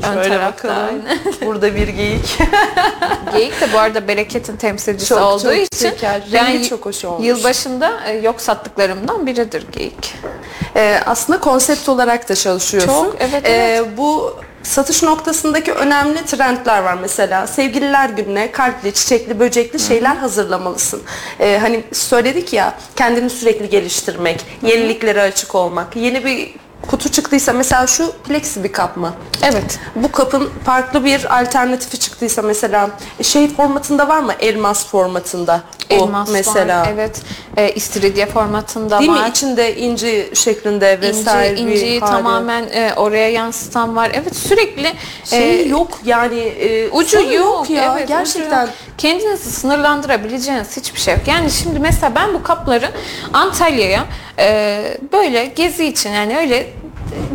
Ön Şöyle tarafta, bakalım. Burada bir geyik. Geyik de bu arada bereketin temsilcisi Çok, olduğu çok için şeker. ben Rengi çok hoş olmuş. yılbaşında e, yok sattıklarımdan biridir geyik. Ee, aslında konsept olarak da çalışıyorsun. Çok, evet, Ee, evet. bu satış noktasındaki önemli trendler var mesela. Sevgililer gününe kalpli, çiçekli, böcekli şeyler hazırlamalısın. Ee, hani söyledik ya kendini sürekli geliştirmek, yeniliklere açık olmak. Yeni bir kutu çıktıysa mesela şu plexi bir kap mı? Evet. Bu kapın farklı bir alternatifi çıktıysa mesela şey formatında var mı? Elmas formatında. O Elmas mesela. var. Evet. E, istiridye formatında Değil var. mi? İçinde inci şeklinde vesaire İnci, bir inciyi hali. tamamen e, oraya yansıtan var. Evet sürekli şey e, yok yani e, Ucu sonu yok, ya evet, gerçekten. yok. Kendinizi sınırlandırabileceğiniz hiçbir şey yok. Yani şimdi mesela ben bu kapları Antalya'ya e, böyle gezi için yani öyle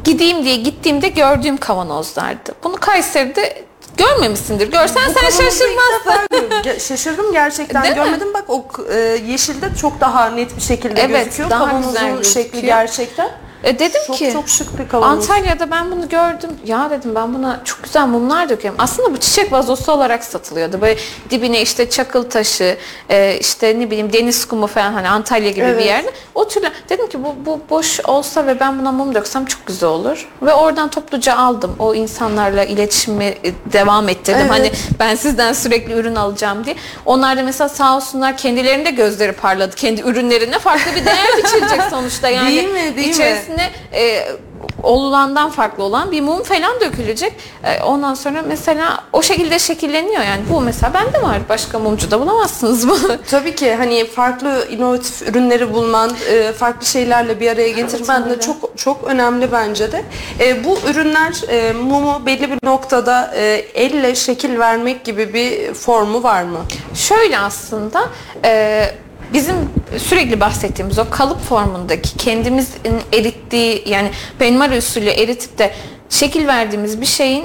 gideyim diye gittiğimde gördüğüm kavanozlardı. Bunu Kayseri'de görmemişsindir. Görsen Bu sen şaşırmazsın. Şaşırdım gerçekten. Değil mi? Görmedim bak o e, yeşilde çok daha net bir şekilde Evet, gözüküyor. daha Kavanozun güzel gözüküyor. şekli gerçekten. E dedim Çok ki çok şık bir kavanoz. Antalya'da ben bunu gördüm. Ya dedim ben buna çok güzel mumlar dökerim. Aslında bu çiçek vazosu olarak satılıyordu. Böyle dibine işte çakıl taşı, e, işte ne bileyim deniz kumu falan hani Antalya gibi Evet. bir yerde. O türlü dedim ki bu, bu boş olsa ve ben buna mum döksem çok güzel olur. Ve oradan topluca aldım. O insanlarla iletişimi e, devam ettirdim. Evet. Hani ben sizden sürekli ürün alacağım diye. Onlar da mesela sağ olsunlar kendilerinde gözleri parladı. Kendi ürünlerine farklı bir değer biçilecek sonuçta. Yani Değil mi, değil mi? İçerisine e, olulandan farklı olan bir mum falan dökülecek. E, ondan sonra mesela o şekilde şekilleniyor. Yani bu mesela bende var. Başka mumcuda bulamazsınız bunu. Tabii ki hani farklı inovatif ürünleri bulman, e, farklı şeylerle bir araya getirmen de öyle. çok çok önemli bence de. E, Bu ürünler e, mumu belli bir noktada e, elle şekil vermek gibi bir formu var mı? Şöyle aslında e, bizim sürekli bahsettiğimiz o kalıp formundaki kendimizin erittiği yani benmari usulü eritip de şekil verdiğimiz bir şeyin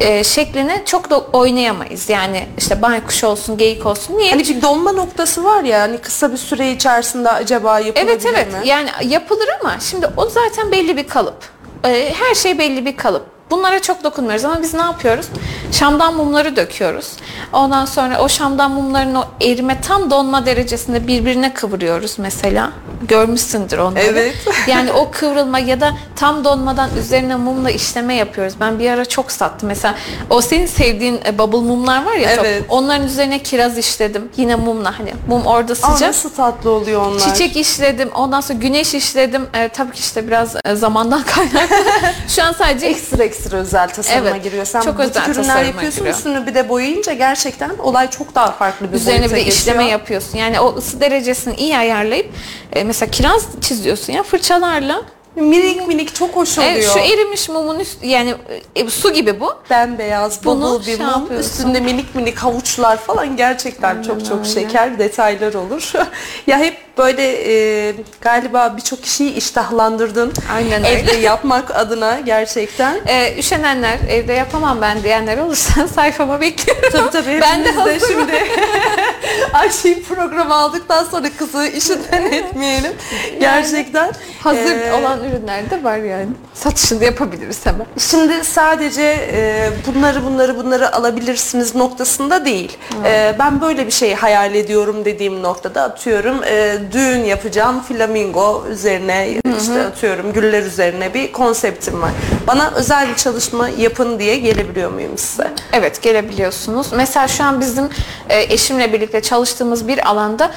e, şeklini çok da oynayamayız. Yani işte baykuş olsun, geyik olsun. Niye? Hani bir donma noktası var ya hani kısa bir süre içerisinde acaba yapılabilir Evet evet mi? yani yapılır ama şimdi o zaten belli bir kalıp. Ee, her şey belli bir kalıp. Bunlara çok dokunmuyoruz ama biz ne yapıyoruz? Şamdan mumları döküyoruz. Ondan sonra o şamdan mumların o erime tam donma derecesinde birbirine kıvırıyoruz mesela. Görmüşsündür onları. Evet. Yani o kıvrılma ya da tam donmadan üzerine mumla işleme yapıyoruz. Ben bir ara çok sattım. Mesela o senin sevdiğin e, bubble mumlar var ya. Evet. Onların üzerine kiraz işledim. Yine mumla hani mum orada Aa, sıcak. nasıl tatlı oluyor onlar. Çiçek işledim. Ondan sonra güneş işledim. Ee, tabii ki işte biraz e, zamandan kaynaklı. Şu an sadece ekstra ekstra özel tasarıma Evet, giriyor. Sen çok butik ürünler yapıyorsun giriyor. üstünü bir de boyayınca gerçekten olay çok daha farklı bir üzerine bir de geçiyor. işleme yapıyorsun. Yani o ısı derecesini iyi ayarlayıp e, mesela kiraz çiziyorsun ya fırçalarla. Minik minik çok hoş oluyor. E, şu erimiş mumun üst yani e, su gibi bu. bembeyaz Bunu bubble bir şey mum üstünde minik minik havuçlar falan gerçekten çok çok öyle. şeker detaylar olur. ya hep böyle e, galiba birçok kişiyi iştahlandırdın. Aynen öyle. Evde yapmak adına gerçekten. E, üşenenler evde yapamam ben diyenler olursa sayfama bekliyorum. Tabii tabii ben de hazırım. şimdi Ayşe'yi programı aldıktan sonra kızı işinden etmeyelim. Gerçekten. Hazır Ee, olan ürünler de var yani. Satışını yapabiliriz hemen. Şimdi sadece e, bunları bunları bunları alabilirsiniz noktasında değil. E, ben böyle bir şey hayal ediyorum dediğim noktada atıyorum e, düğün yapacağım flamingo üzerine işte atıyorum güller üzerine bir konseptim var. Bana özel bir çalışma yapın diye gelebiliyor muyum size? Evet gelebiliyorsunuz. Mesela şu an bizim e, eşimle birlikte çalıştığımız bir alanda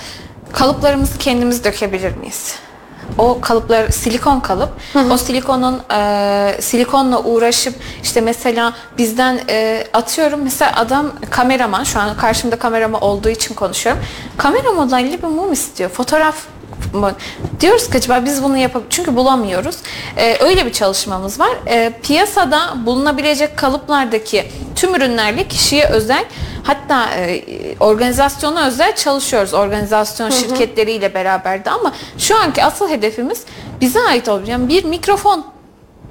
kalıplarımızı kendimiz dökebilir miyiz? O kalıplar silikon kalıp. O silikonun e, silikonla uğraşıp işte mesela bizden e, atıyorum mesela adam kameraman şu an karşımda kamerama olduğu için konuşuyorum. Kamera modelli bir mum istiyor. Fotoğraf mı? Diyoruz ki acaba biz bunu yapıp çünkü bulamıyoruz. Ee, öyle bir çalışmamız var. Ee, piyasada bulunabilecek kalıplardaki tüm ürünlerle kişiye özel hatta e, organizasyona özel çalışıyoruz. Organizasyon şirketleriyle beraber de ama şu anki asıl hedefimiz bize ait olmayan bir mikrofon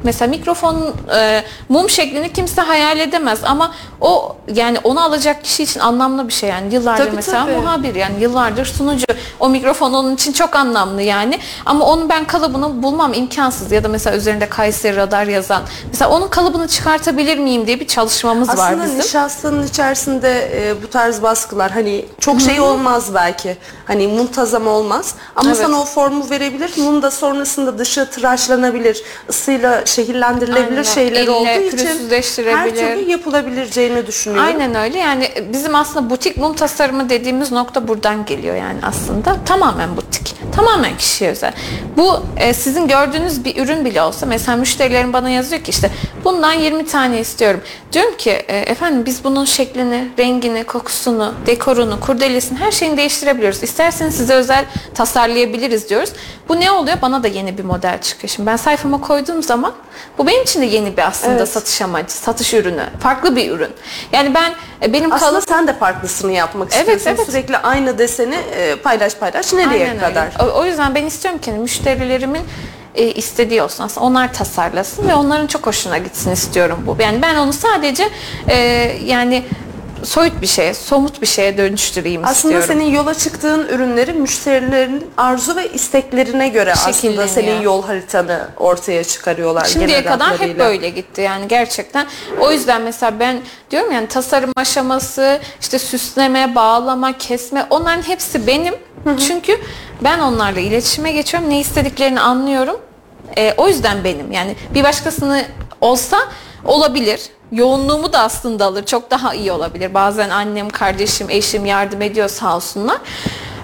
Mesela mikrofonun e, mum şeklini kimse hayal edemez ama o yani onu alacak kişi için anlamlı bir şey yani yıllardır Tabii, mesela tabii. muhabir yani yıllardır sunucu o mikrofon onun için çok anlamlı yani ama onun ben kalıbını bulmam imkansız ya da mesela üzerinde Kayseri radar yazan mesela onun kalıbını çıkartabilir miyim diye bir çalışmamız var Aslında bizim. nişastanın içerisinde e, bu tarz baskılar hani çok şey olmaz belki. Hani muntazam olmaz. Ama Evet. sana o formu verebilir. Mum da sonrasında dışı tıraşlanabilir. ısıyla şehirlendirilebilir Aynen. şeyler Elle olduğu için her türlü yapılabileceğini düşünüyorum. Aynen öyle. Yani bizim aslında butik mum tasarımı dediğimiz nokta buradan geliyor yani aslında. Tamamen butik. Tamamen kişiye özel. Bu e, sizin gördüğünüz bir ürün bile olsa mesela müşterilerim bana yazıyor ki işte bundan 20 tane istiyorum. Diyorum ki e, efendim biz bunun şeklini, rengini, kokusunu, dekorunu, kurdelesini her şeyini değiştirebiliyoruz. İsterseniz size özel tasarlayabiliriz diyoruz. Bu ne oluyor? Bana da yeni bir model çıkıyor. Şimdi ben sayfama koyduğum zaman bu benim için de yeni bir aslında Evet. satış amacı, satış ürünü. Farklı bir ürün. Yani ben e, benim Aslında kalıp sen de farklısını yapmak Evet, istiyorsun. evet. Sürekli aynı deseni e, paylaş paylaş nereye Aynen kadar? öyle. O, yüzden ben istiyorum ki hani müşterilerimin e, istediği olsun aslında onlar tasarlasın ve onların çok hoşuna gitsin istiyorum bu. Yani ben onu sadece e, yani soyut bir şeye, somut bir şeye dönüştüreyim Aslında istiyorum. senin yola çıktığın ürünleri müşterilerin arzu ve isteklerine göre aslında senin yol haritanı ortaya çıkarıyorlar. Şimdiye kadar hep böyle gitti yani gerçekten. O yüzden mesela ben diyorum yani tasarım aşaması, işte süsleme, bağlama, kesme onların hepsi benim. Çünkü ben onlarla iletişime geçiyorum. Ne istediklerini anlıyorum. Ee, o yüzden benim. Yani bir başkasını olsa olabilir. Yoğunluğumu da aslında alır. Çok daha iyi olabilir. Bazen annem, kardeşim, eşim yardım ediyor sağ olsunlar.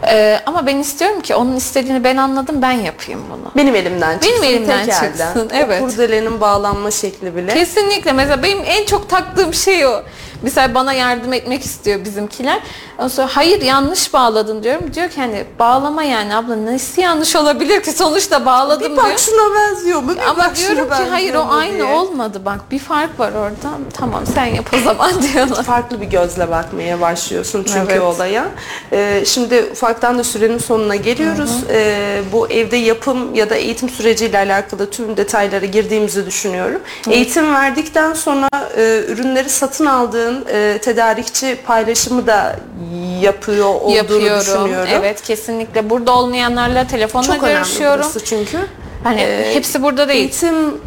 Ee, ama ben istiyorum ki onun istediğini ben anladım ben yapayım bunu. Benim elimden çıksın. Benim elimden tek çıksın, elden. evet. O kurdelenin bağlanma şekli bile. Kesinlikle mesela benim en çok taktığım şey o. Mesela bana yardım etmek istiyor bizimkiler. Ondan sonra hayır yanlış bağladın diyorum. Diyor ki hani bağlama yani abla nasıl yanlış olabilir ki sonuçta bağladım Bir bak diyor. şuna benziyor mu? Bir Ama bak diyorum ki hayır o aynı diye. olmadı bak bir fark var orada. Tamam sen yap o zaman diyorlar. farklı bir gözle bakmaya başlıyorsun çünkü Evet. olaya. Ee, şimdi ufaktan da sürenin sonuna geliyoruz. Ee, bu evde yapım ya da eğitim süreciyle alakalı tüm detaylara girdiğimizi düşünüyorum. Eğitim verdikten sonra e, ürünleri satın aldığın e, tedarikçi paylaşımı da yapıyor olduğunu Yapıyorum. düşünüyorum. Evet kesinlikle. Burada olmayanlarla telefonla Çok önemli görüşüyorum. burası çünkü. Hani Ee, hepsi burada değil. Eğitim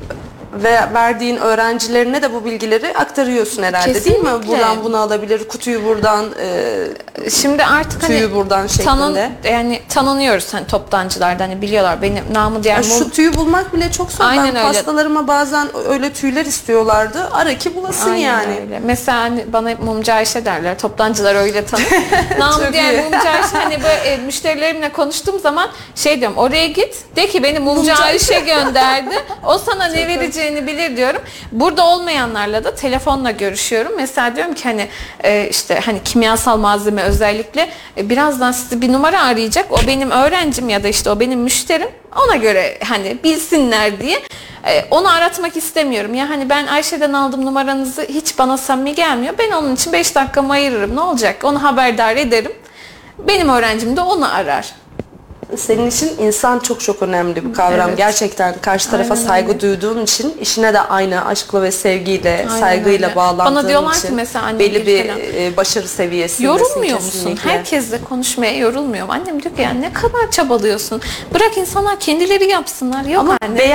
ve verdiğin öğrencilerine de bu bilgileri aktarıyorsun herhalde değil mi? Kesinlikle. Buradan bunu alabilir, kutuyu buradan, e, Şimdi artık tüyü hani buradan tanın, şeklinde. yani tanınıyoruz hani toptancılardan hani biliyorlar benim namı diğer Ya mum- şu tüyü bulmak bile çok zor. Aynen ben öyle. hastalarıma bazen öyle tüyler istiyorlardı. Ara ki bulasın Aynen yani. öyle. Mesela hani bana mumcu Ayşe derler. Toptancılar öyle tanır. Namı diğer mumcu Ayşe hani böyle e, müşterilerimle konuştuğum zaman şey diyorum oraya git de ki beni mumcu, Mumcu Ayşe gönderdi. O sana ne vereceğini bilir diyorum. Burada olmayanlarla da telefonla görüşüyorum. Mesela diyorum ki hani e, işte hani kimyasal malzeme özellikle e, birazdan sizi bir numara arayacak. O benim öğrencim ya da işte o benim müşterim. Ona göre hani bilsinler diye e, onu aratmak istemiyorum. Ya hani ben Ayşe'den aldım numaranızı hiç bana samimi gelmiyor. Ben onun için 5 dakikamı ayırırım. Ne olacak? Onu haberdar ederim. Benim öğrencim de onu arar. Senin için insan çok çok önemli bir kavram. Evet. Gerçekten karşı tarafa Aynen saygı öyle. duyduğun için işine de aynı aşkla ve sevgiyle, Aynen saygıyla öyle. bağlandığın Bana diyorlar ki için mesela annem belli bir falan. e, başarı seviyesindesin Yorulmuyor musun? kesinlikle. Herkesle konuşmaya yorulmuyor mu? Annem diyor ki yani ne kadar çabalıyorsun. Bırak insanlar kendileri yapsınlar. Yok Ama anne. bir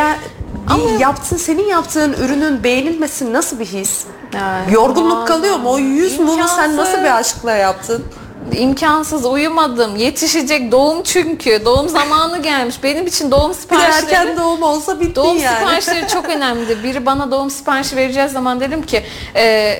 Ama- yaptığın, senin yaptığın ürünün beğenilmesi nasıl bir his? Yani, Yorgunluk kalıyor mu? O 100 mumu sen nasıl bir aşkla yaptın? İmkansız uyumadım. Yetişecek doğum çünkü. Doğum zamanı gelmiş. Benim için doğum Bir siparişleri... erken doğum olsa bittin Doğum yani. siparişleri çok önemli. Biri bana doğum siparişi vereceğiz zaman dedim ki e,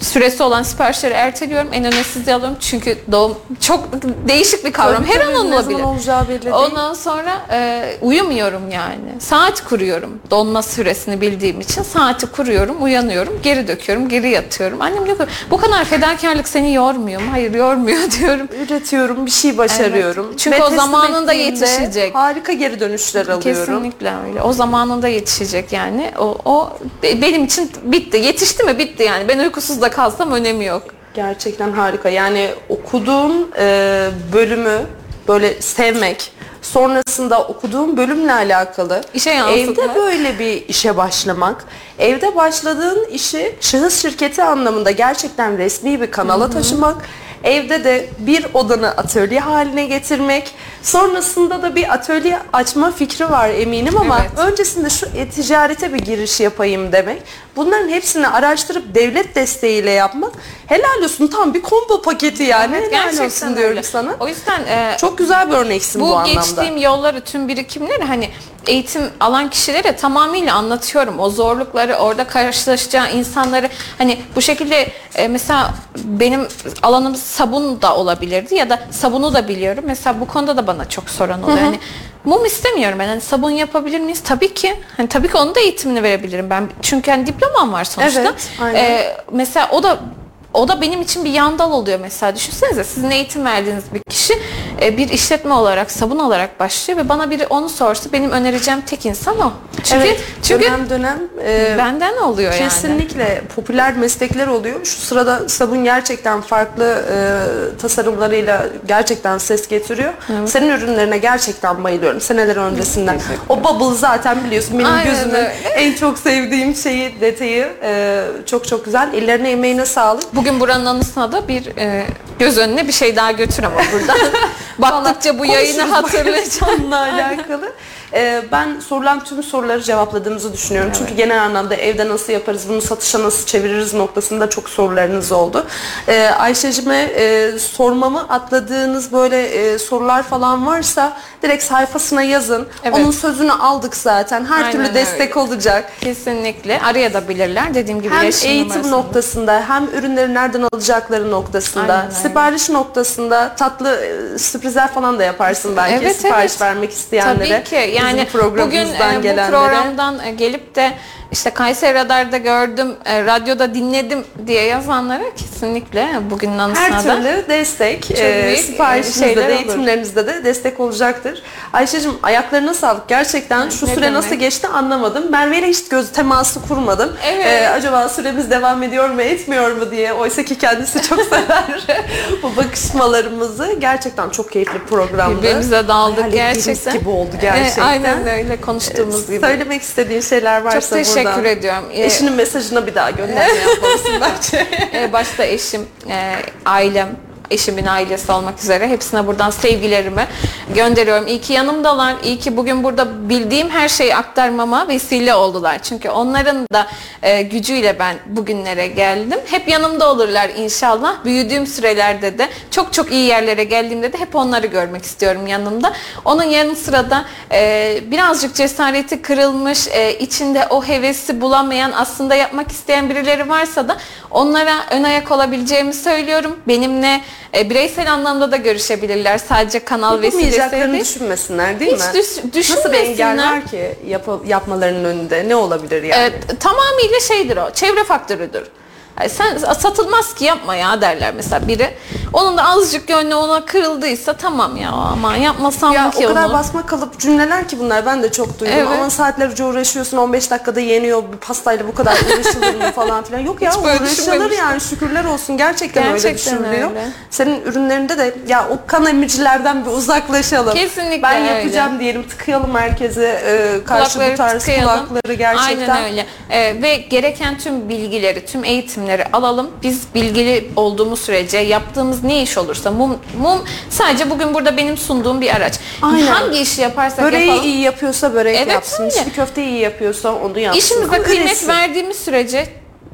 süresi olan siparişleri erteliyorum. En öne sizi alıyorum. Çünkü doğum çok değişik bir kavram. Tabii, Her tabii, an olabilir. olacağı belli değil. Ondan sonra e, uyumuyorum yani. Saat kuruyorum. Donma süresini bildiğim için saati kuruyorum, uyanıyorum, geri döküyorum, geri yatıyorum. Annem diyor ki bu kadar fedakarlık seni yormuyor mu? Hayır yormuyor diyorum. Üretiyorum, bir şey başarıyorum. Evet. Çünkü Ve o zamanında yetişecek. Harika geri dönüşler alıyorum. Kesinlikle öyle. O zamanında yetişecek yani. O, o be- benim için bitti. Yetişti mi bitti yani. Ben uykusuz da kalsam önemi yok. Gerçekten harika. Yani okuduğum e, bölümü böyle sevmek, sonrasında okuduğum bölümle alakalı İşe yansıtmak. evde böyle bir işe başlamak, evde başladığın işi şahıs şirketi anlamında gerçekten resmi bir kanala taşımak, evde de bir odanı atölye haline getirmek, sonrasında da bir atölye açma fikri var eminim ama Evet. öncesinde şu e-ticarete bir giriş yapayım demek. Bunların hepsini araştırıp devlet desteğiyle yapmak helal olsun tam bir combo paketi yani. Evet, helal olsun diyorum sana. O yüzden e, Çok güzel bir örneksin bu, bu, anlamda. geçtiğim yolları, tüm birikimleri hani eğitim alan kişilere tamamıyla anlatıyorum. O zorlukları, orada karşılaşacağı insanları hani bu şekilde e, mesela benim alanım sabun da olabilirdi ya da sabunu da biliyorum. Mesela bu konuda da bana çok soran oluyor. Hani mum istemiyorum ben. Hani sabun yapabilir miyiz? Tabii ki. Hani tabii ki onun da eğitimini verebilirim ben. Çünkü hani diplomam var sonuçta. Evet, aynen. E, mesela o da o da benim için bir yandal oluyor mesela. Düşünsenize sizin eğitim verdiğiniz bir kişi e, bir işletme olarak, sabun olarak başlıyor ve bana biri onu sorsa benim önereceğim tek insan o. Çünkü evet, çünkü dönem dönem e, benden oluyor yani. Kesinlikle popüler meslekler oluyor. Şu sırada sabun gerçekten farklı e, tasarımlarıyla gerçekten ses getiriyor. Senin ürünlerine gerçekten bayılıyorum. Seneler öncesinden. O bubble zaten biliyorsun benim Aynen gözümün öyle. en çok sevdiğim şeyi, detayı. E, çok çok güzel. Ellerine emeğine sağlık. Bugün buranın anısına da bir e, göz önüne bir şey daha götür ama buradan. Baktıkça bu yayını hatırlayacağım. Bununla alakalı. Ee, ben sorulan tüm soruları cevapladığımızı düşünüyorum. Çünkü genel anlamda evde nasıl yaparız, bunu satışa nasıl çeviririz noktasında çok sorularınız oldu. Ee, Ayşe'cime e, sormamı atladığınız böyle e, sorular falan varsa direkt sayfasına yazın. Evet. Onun sözünü aldık zaten. Her Aynen türlü destek öyle. olacak. Kesinlikle arayabilirler. Dediğim gibi Hem eğitim numarasını. noktasında hem ürünleri nereden alacakları noktasında, Aynen sipariş noktasında tatlı e, sürprizler falan da yaparsın belki Evet, sipariş evet. vermek isteyenlere. Tabii ki. Yani bugün e, bu programdan e, gelip de işte Kayseri Radar'da gördüm, e, radyoda dinledim diye yazanlara kesinlikle bugünün anısına Her da türlü destek, e, büyük, siparişinizde e, şeyler de, olur. eğitimlerinizde de destek olacaktır. Ayşe'cim ayaklarına sağlık. Gerçekten şu Ne süre demek. nasıl geçti anlamadım. Merve ile hiç göz teması kurmadım. Evet. E, acaba süremiz devam ediyor mu etmiyor mu diye. Oysa ki kendisi çok sever bu bakışmalarımızı. Gerçekten çok keyifli programdı. birbirimize daldık Hayal ettiğimiz gerçekten. gibi oldu E, gerçekten. aynen öyle konuştuğumuz gibi. Söylemek istediğin şeyler varsa Çok teşekkür ediyorum. E, Eşinin mesajına bir daha gönderme yapmalısın bence. e, başta eşim, e, ailem, eşimin ailesi olmak üzere hepsine buradan sevgilerimi gönderiyorum. İyi ki yanımdalar. İyi ki bugün burada bildiğim her şeyi aktarmama vesile oldular. Çünkü onların da e, gücüyle ben bugünlere geldim. Hep yanımda olurlar inşallah. Büyüdüğüm sürelerde de çok çok iyi yerlere geldiğimde de hep onları görmek istiyorum yanımda. Onun yanı sıra da e, birazcık cesareti kırılmış, e, içinde o hevesi bulamayan, aslında yapmak isteyen birileri varsa da onlara ön ayak olabileceğimi söylüyorum. Benimle e, bireysel anlamda da görüşebilirler. Sadece kanal vesilesiyle Yapamayacaklarını değil. düşünmesinler değil Hiç mi? düş- Nasıl bir engel düşünmesinler. var ki yap- yapmalarının önünde? Ne olabilir yani? Evet, tamamıyla şeydir o. Çevre faktörüdür. Yani sen satılmaz ki yapma ya derler mesela biri. Onun da azıcık gönlü ona kırıldıysa tamam ya aman yapmasam Ya mı ki o kadar onu? basma kalıp cümleler ki bunlar ben de çok duydum Evet. ama saatlerce uğraşıyorsun 15 dakikada yeniyor bir pastayla bu kadar uğraşılır mı falan filan yok ya uğraşılır yani şükürler olsun gerçekten, öyle Gerçekten düşünülüyor. öyle. Senin ürünlerinde de ya o kan emicilerden bir uzaklaşalım. Kesinlikle Ben öyle. yapacağım diyelim tıkayalım herkese e, karşı bu tarz tıkayalım. kulakları gerçekten. Aynen öyle. Ee, ve gereken tüm bilgileri, tüm eğitimleri alalım. Biz bilgili olduğumuz sürece yaptığımız ne iş olursa mum, mum sadece bugün burada benim sunduğum bir araç. Aynen. Hangi işi yaparsak Böreği yapalım. iyi yapıyorsa börek Evet, yapsın. öyle. İçli köfte iyi yapıyorsa onu yapsın. İşimize Ama kıymet verdiğimiz sürece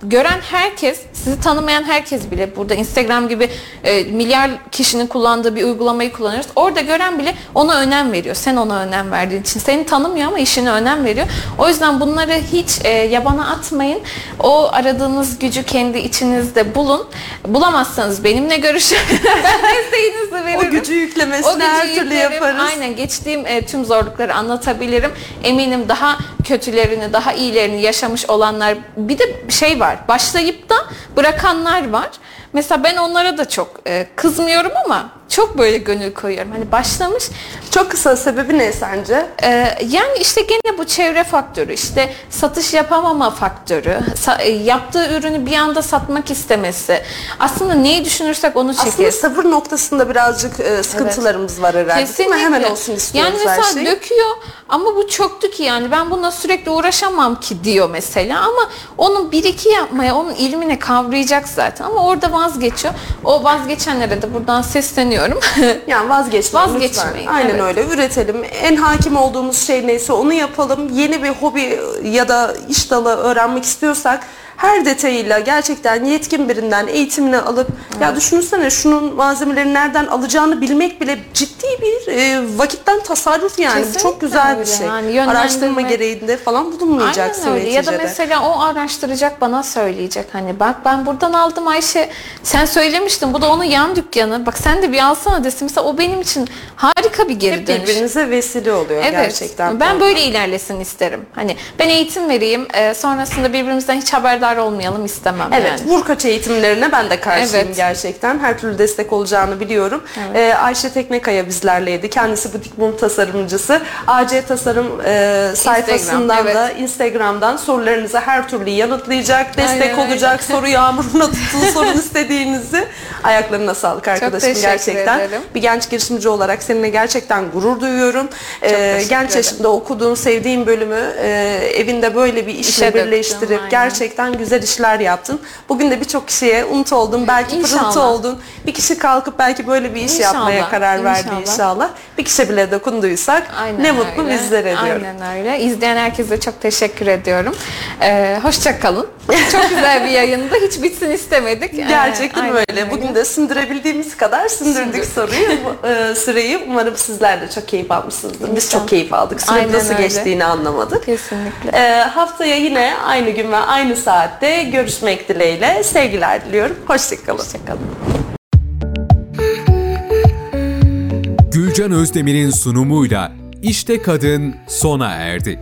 gören herkes, sizi tanımayan herkes bile burada Instagram gibi e, milyar kişinin kullandığı bir uygulamayı kullanıyoruz. Orada gören bile ona önem veriyor. Sen ona önem verdiğin için. Seni tanımıyor ama işine önem veriyor. O yüzden bunları hiç e, yabana atmayın. O aradığınız gücü kendi içinizde bulun. Bulamazsanız benimle görüşün. ben desteğinizi veririm. O gücü yüklemesini her türlü yüklerim. yaparız. Aynen geçtiğim e, tüm zorlukları anlatabilirim. Eminim daha kötülerini, daha iyilerini yaşamış olanlar bir de şey var. Başlayıp da bırakanlar var. Mesela ben onlara da çok e, kızmıyorum ama çok böyle gönül koyuyorum. Hani başlamış Çok kısa sebebi ne sence? ee, yani işte gene bu çevre faktörü, işte satış yapamama faktörü, sa- e, yaptığı ürünü bir anda satmak istemesi. Aslında neyi düşünürsek onu Aslında çekeriz. sabır noktasında birazcık e, sıkıntılarımız var herhalde. Değil mi? Hemen olsun istiyoruz yani mesela her şey. döküyor ama bu çöktü ki yani ben bununla sürekli uğraşamam ki diyor mesela ama onun bir iki yapmaya onun ilmini kavrayacak zaten ama orada vazgeçiyor. O vazgeçenlere de buradan sesleniyorum. Yani vazgeçmeyin Vazgeçmeyin, lütfen. Aynen evet. öyle. Üretelim. En hakim olduğumuz şey neyse onu yapalım. Yeni bir hobi ya da iş dalı öğrenmek istiyorsak her detayıyla gerçekten yetkin birinden eğitimini alıp ya düşünsene şunun malzemelerini nereden alacağını bilmek bile ciddi bir e, vakitten tasarruf yani. Bu Kesinlikle çok güzel bir öyle. şey. Yani yönlendirme- Araştırma gereğinde falan bulunmayacaksın Aynen öyle. Ya da neticede. mesela o araştıracak bana söyleyecek hani bak ben buradan aldım Ayşe sen söylemiştin bu da onun yan dükkanı bak sen de bir alsana desin mesela o benim için harika bir geri Hep dönüş. birbirinize vesile oluyor Evet. gerçekten. Ben böyle ilerlesin isterim. Hani ben eğitim vereyim, e, sonrasında birbirimizden hiç haberdar olmayalım istemem Evet, yani. vur kaç eğitimlerine ben de karşıyım Evet. gerçekten. Her türlü destek olacağını biliyorum. Ee, Ayşe Teknekaya bizlerleydi. Kendisi butik mum tasarımcısı. AC Tasarım e, sayfasından evet. da Instagram'dan sorularınızı her türlü yanıtlayacak, destek Aynen olacak, soru yağmuruna tutun sorun istediğinizi. Ayaklarına sağlık arkadaşım teşekkür gerçekten. ederim. Bir genç girişimci olarak seninle gerçekten gurur duyuyorum. Ee, teşekkür genç yaşında okuduğun, sevdiğin bölümü e, evinde böyle bir işle İşe döktüm, birleştirip aynen. gerçekten güzel işler yaptın. Bugün de birçok kişiye umut oldun, belki pırıltı İnşallah. oldun. Bir kişi kalkıp belki böyle bir iş İnşallah, yapmaya karar verdi inşallah. inşallah. Bir kişi bile dokunduysak Aynen ne mutlu öyle. bizlere diyorum. Aynen öyle. İzleyen herkese çok teşekkür ediyorum. Ee, hoşça kalın. Çok güzel bir yayındı. Hiç bitsin istemedik. Ee, Gerçekten aynen öyle. Bugün de sindirebildiğimiz kadar sindirdik soruyu, e, süreyi. Umarım sizler de çok keyif almışsınızdır. Biz İnşallah. çok keyif aldık. Süre Aynen nasıl öyle. geçtiğini anlamadık. Kesinlikle. E, haftaya yine aynı gün ve aynı saatte görüşmek dileğiyle. Sevgiler diliyorum. Hoşçakalın. Hoşçakalın. Gülcan Özdemir'in sunumuyla İşte Kadın sona erdi.